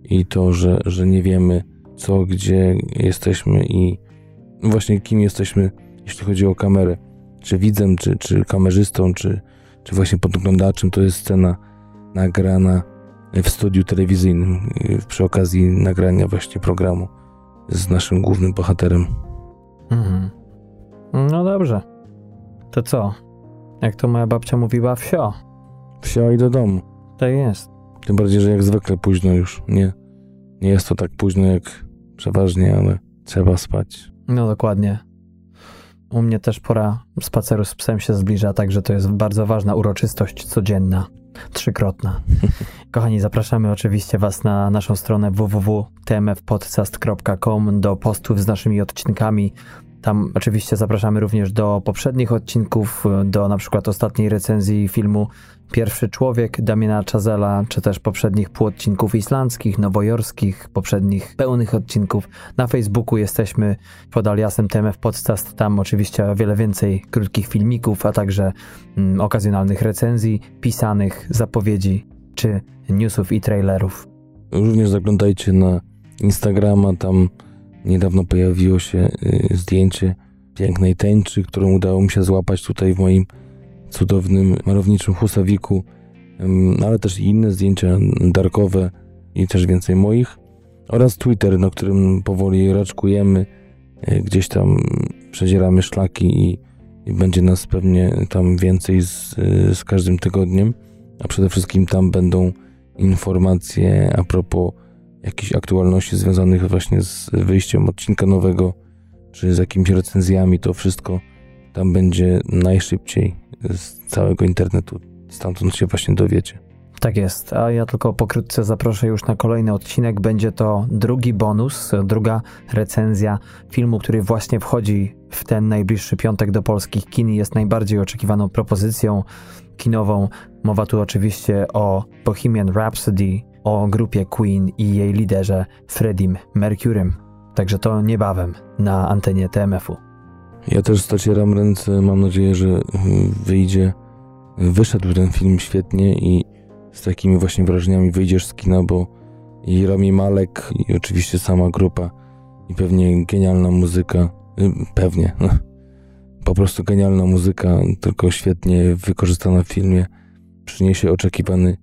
i to, że, że nie wiemy co, gdzie jesteśmy i właśnie kim jesteśmy, jeśli chodzi o kamerę. Czy widzem, czy, czy kamerzystą, czy, czy właśnie podglądaczem, to jest scena nagrana w studiu telewizyjnym y, przy okazji nagrania właśnie programu z naszym głównym bohaterem. Mhm. No dobrze. To co? Jak to moja babcia mówiła, wsio. Wsio i do domu. Tak jest. Tym bardziej, że jak zwykle późno już. Nie, nie jest to tak późno jak przeważnie, ale trzeba spać. No dokładnie. U mnie też pora spaceru z psem się zbliża, także to jest bardzo ważna uroczystość codzienna, trzykrotna. Kochani, zapraszamy oczywiście Was na naszą stronę www.tmfpodcast.com do postów z naszymi odcinkami, tam oczywiście zapraszamy również do poprzednich odcinków, do na przykład ostatniej recenzji filmu Pierwszy Człowiek Damiana Chazela, czy też poprzednich półodcinków islandzkich, nowojorskich, poprzednich pełnych odcinków. Na Facebooku jesteśmy pod aliasem TMF Podcast, tam oczywiście wiele więcej krótkich filmików, a także mm, okazjonalnych recenzji, pisanych, zapowiedzi czy newsów i trailerów. Również zaglądajcie na Instagrama, tam Niedawno pojawiło się y, zdjęcie pięknej tęczy, którą udało mi się złapać tutaj w moim cudownym malowniczym husawiku, ale też inne zdjęcia darkowe i też więcej moich. Oraz Twitter, na którym powoli raczkujemy, y, gdzieś tam przedzieramy szlaki i, i będzie nas pewnie tam więcej z, y, z każdym tygodniem, a przede wszystkim tam będą informacje a propos jakichś aktualności związanych właśnie z wyjściem odcinka nowego, czy z jakimiś recenzjami, to wszystko tam będzie najszybciej z całego internetu. Stamtąd się właśnie dowiecie. Tak jest, a ja tylko pokrótce zaproszę już na kolejny odcinek. Będzie to drugi bonus, druga recenzja filmu, który właśnie wchodzi w ten najbliższy piątek do polskich kin i jest najbardziej oczekiwaną propozycją kinową. Mowa tu oczywiście o Bohemian Rhapsody o grupie Queen i jej liderze Freddie Mercurym. Także to niebawem na antenie TMF-u. Ja też stacieram ręce, mam nadzieję, że wyjdzie, wyszedł ten film świetnie i z takimi właśnie wrażeniami wyjdziesz z kina, bo i Rami Malek i oczywiście sama grupa i pewnie genialna muzyka, y, pewnie, no, po prostu genialna muzyka, tylko świetnie wykorzystana w filmie, przyniesie oczekiwany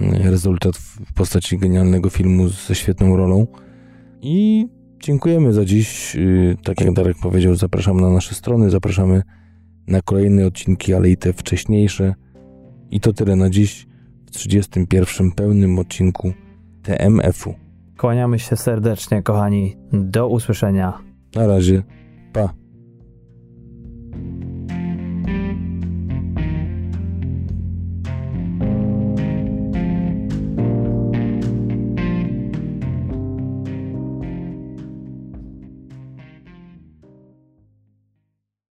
rezultat w postaci genialnego filmu ze świetną rolą. I dziękujemy za dziś. Y, tak jak Darek powiedział, zapraszamy na nasze strony, zapraszamy na kolejne odcinki, ale i te wcześniejsze. I to tyle na dziś w 31 pełnym odcinku TMF-u. Kłaniamy się serdecznie, kochani. Do usłyszenia. Na razie.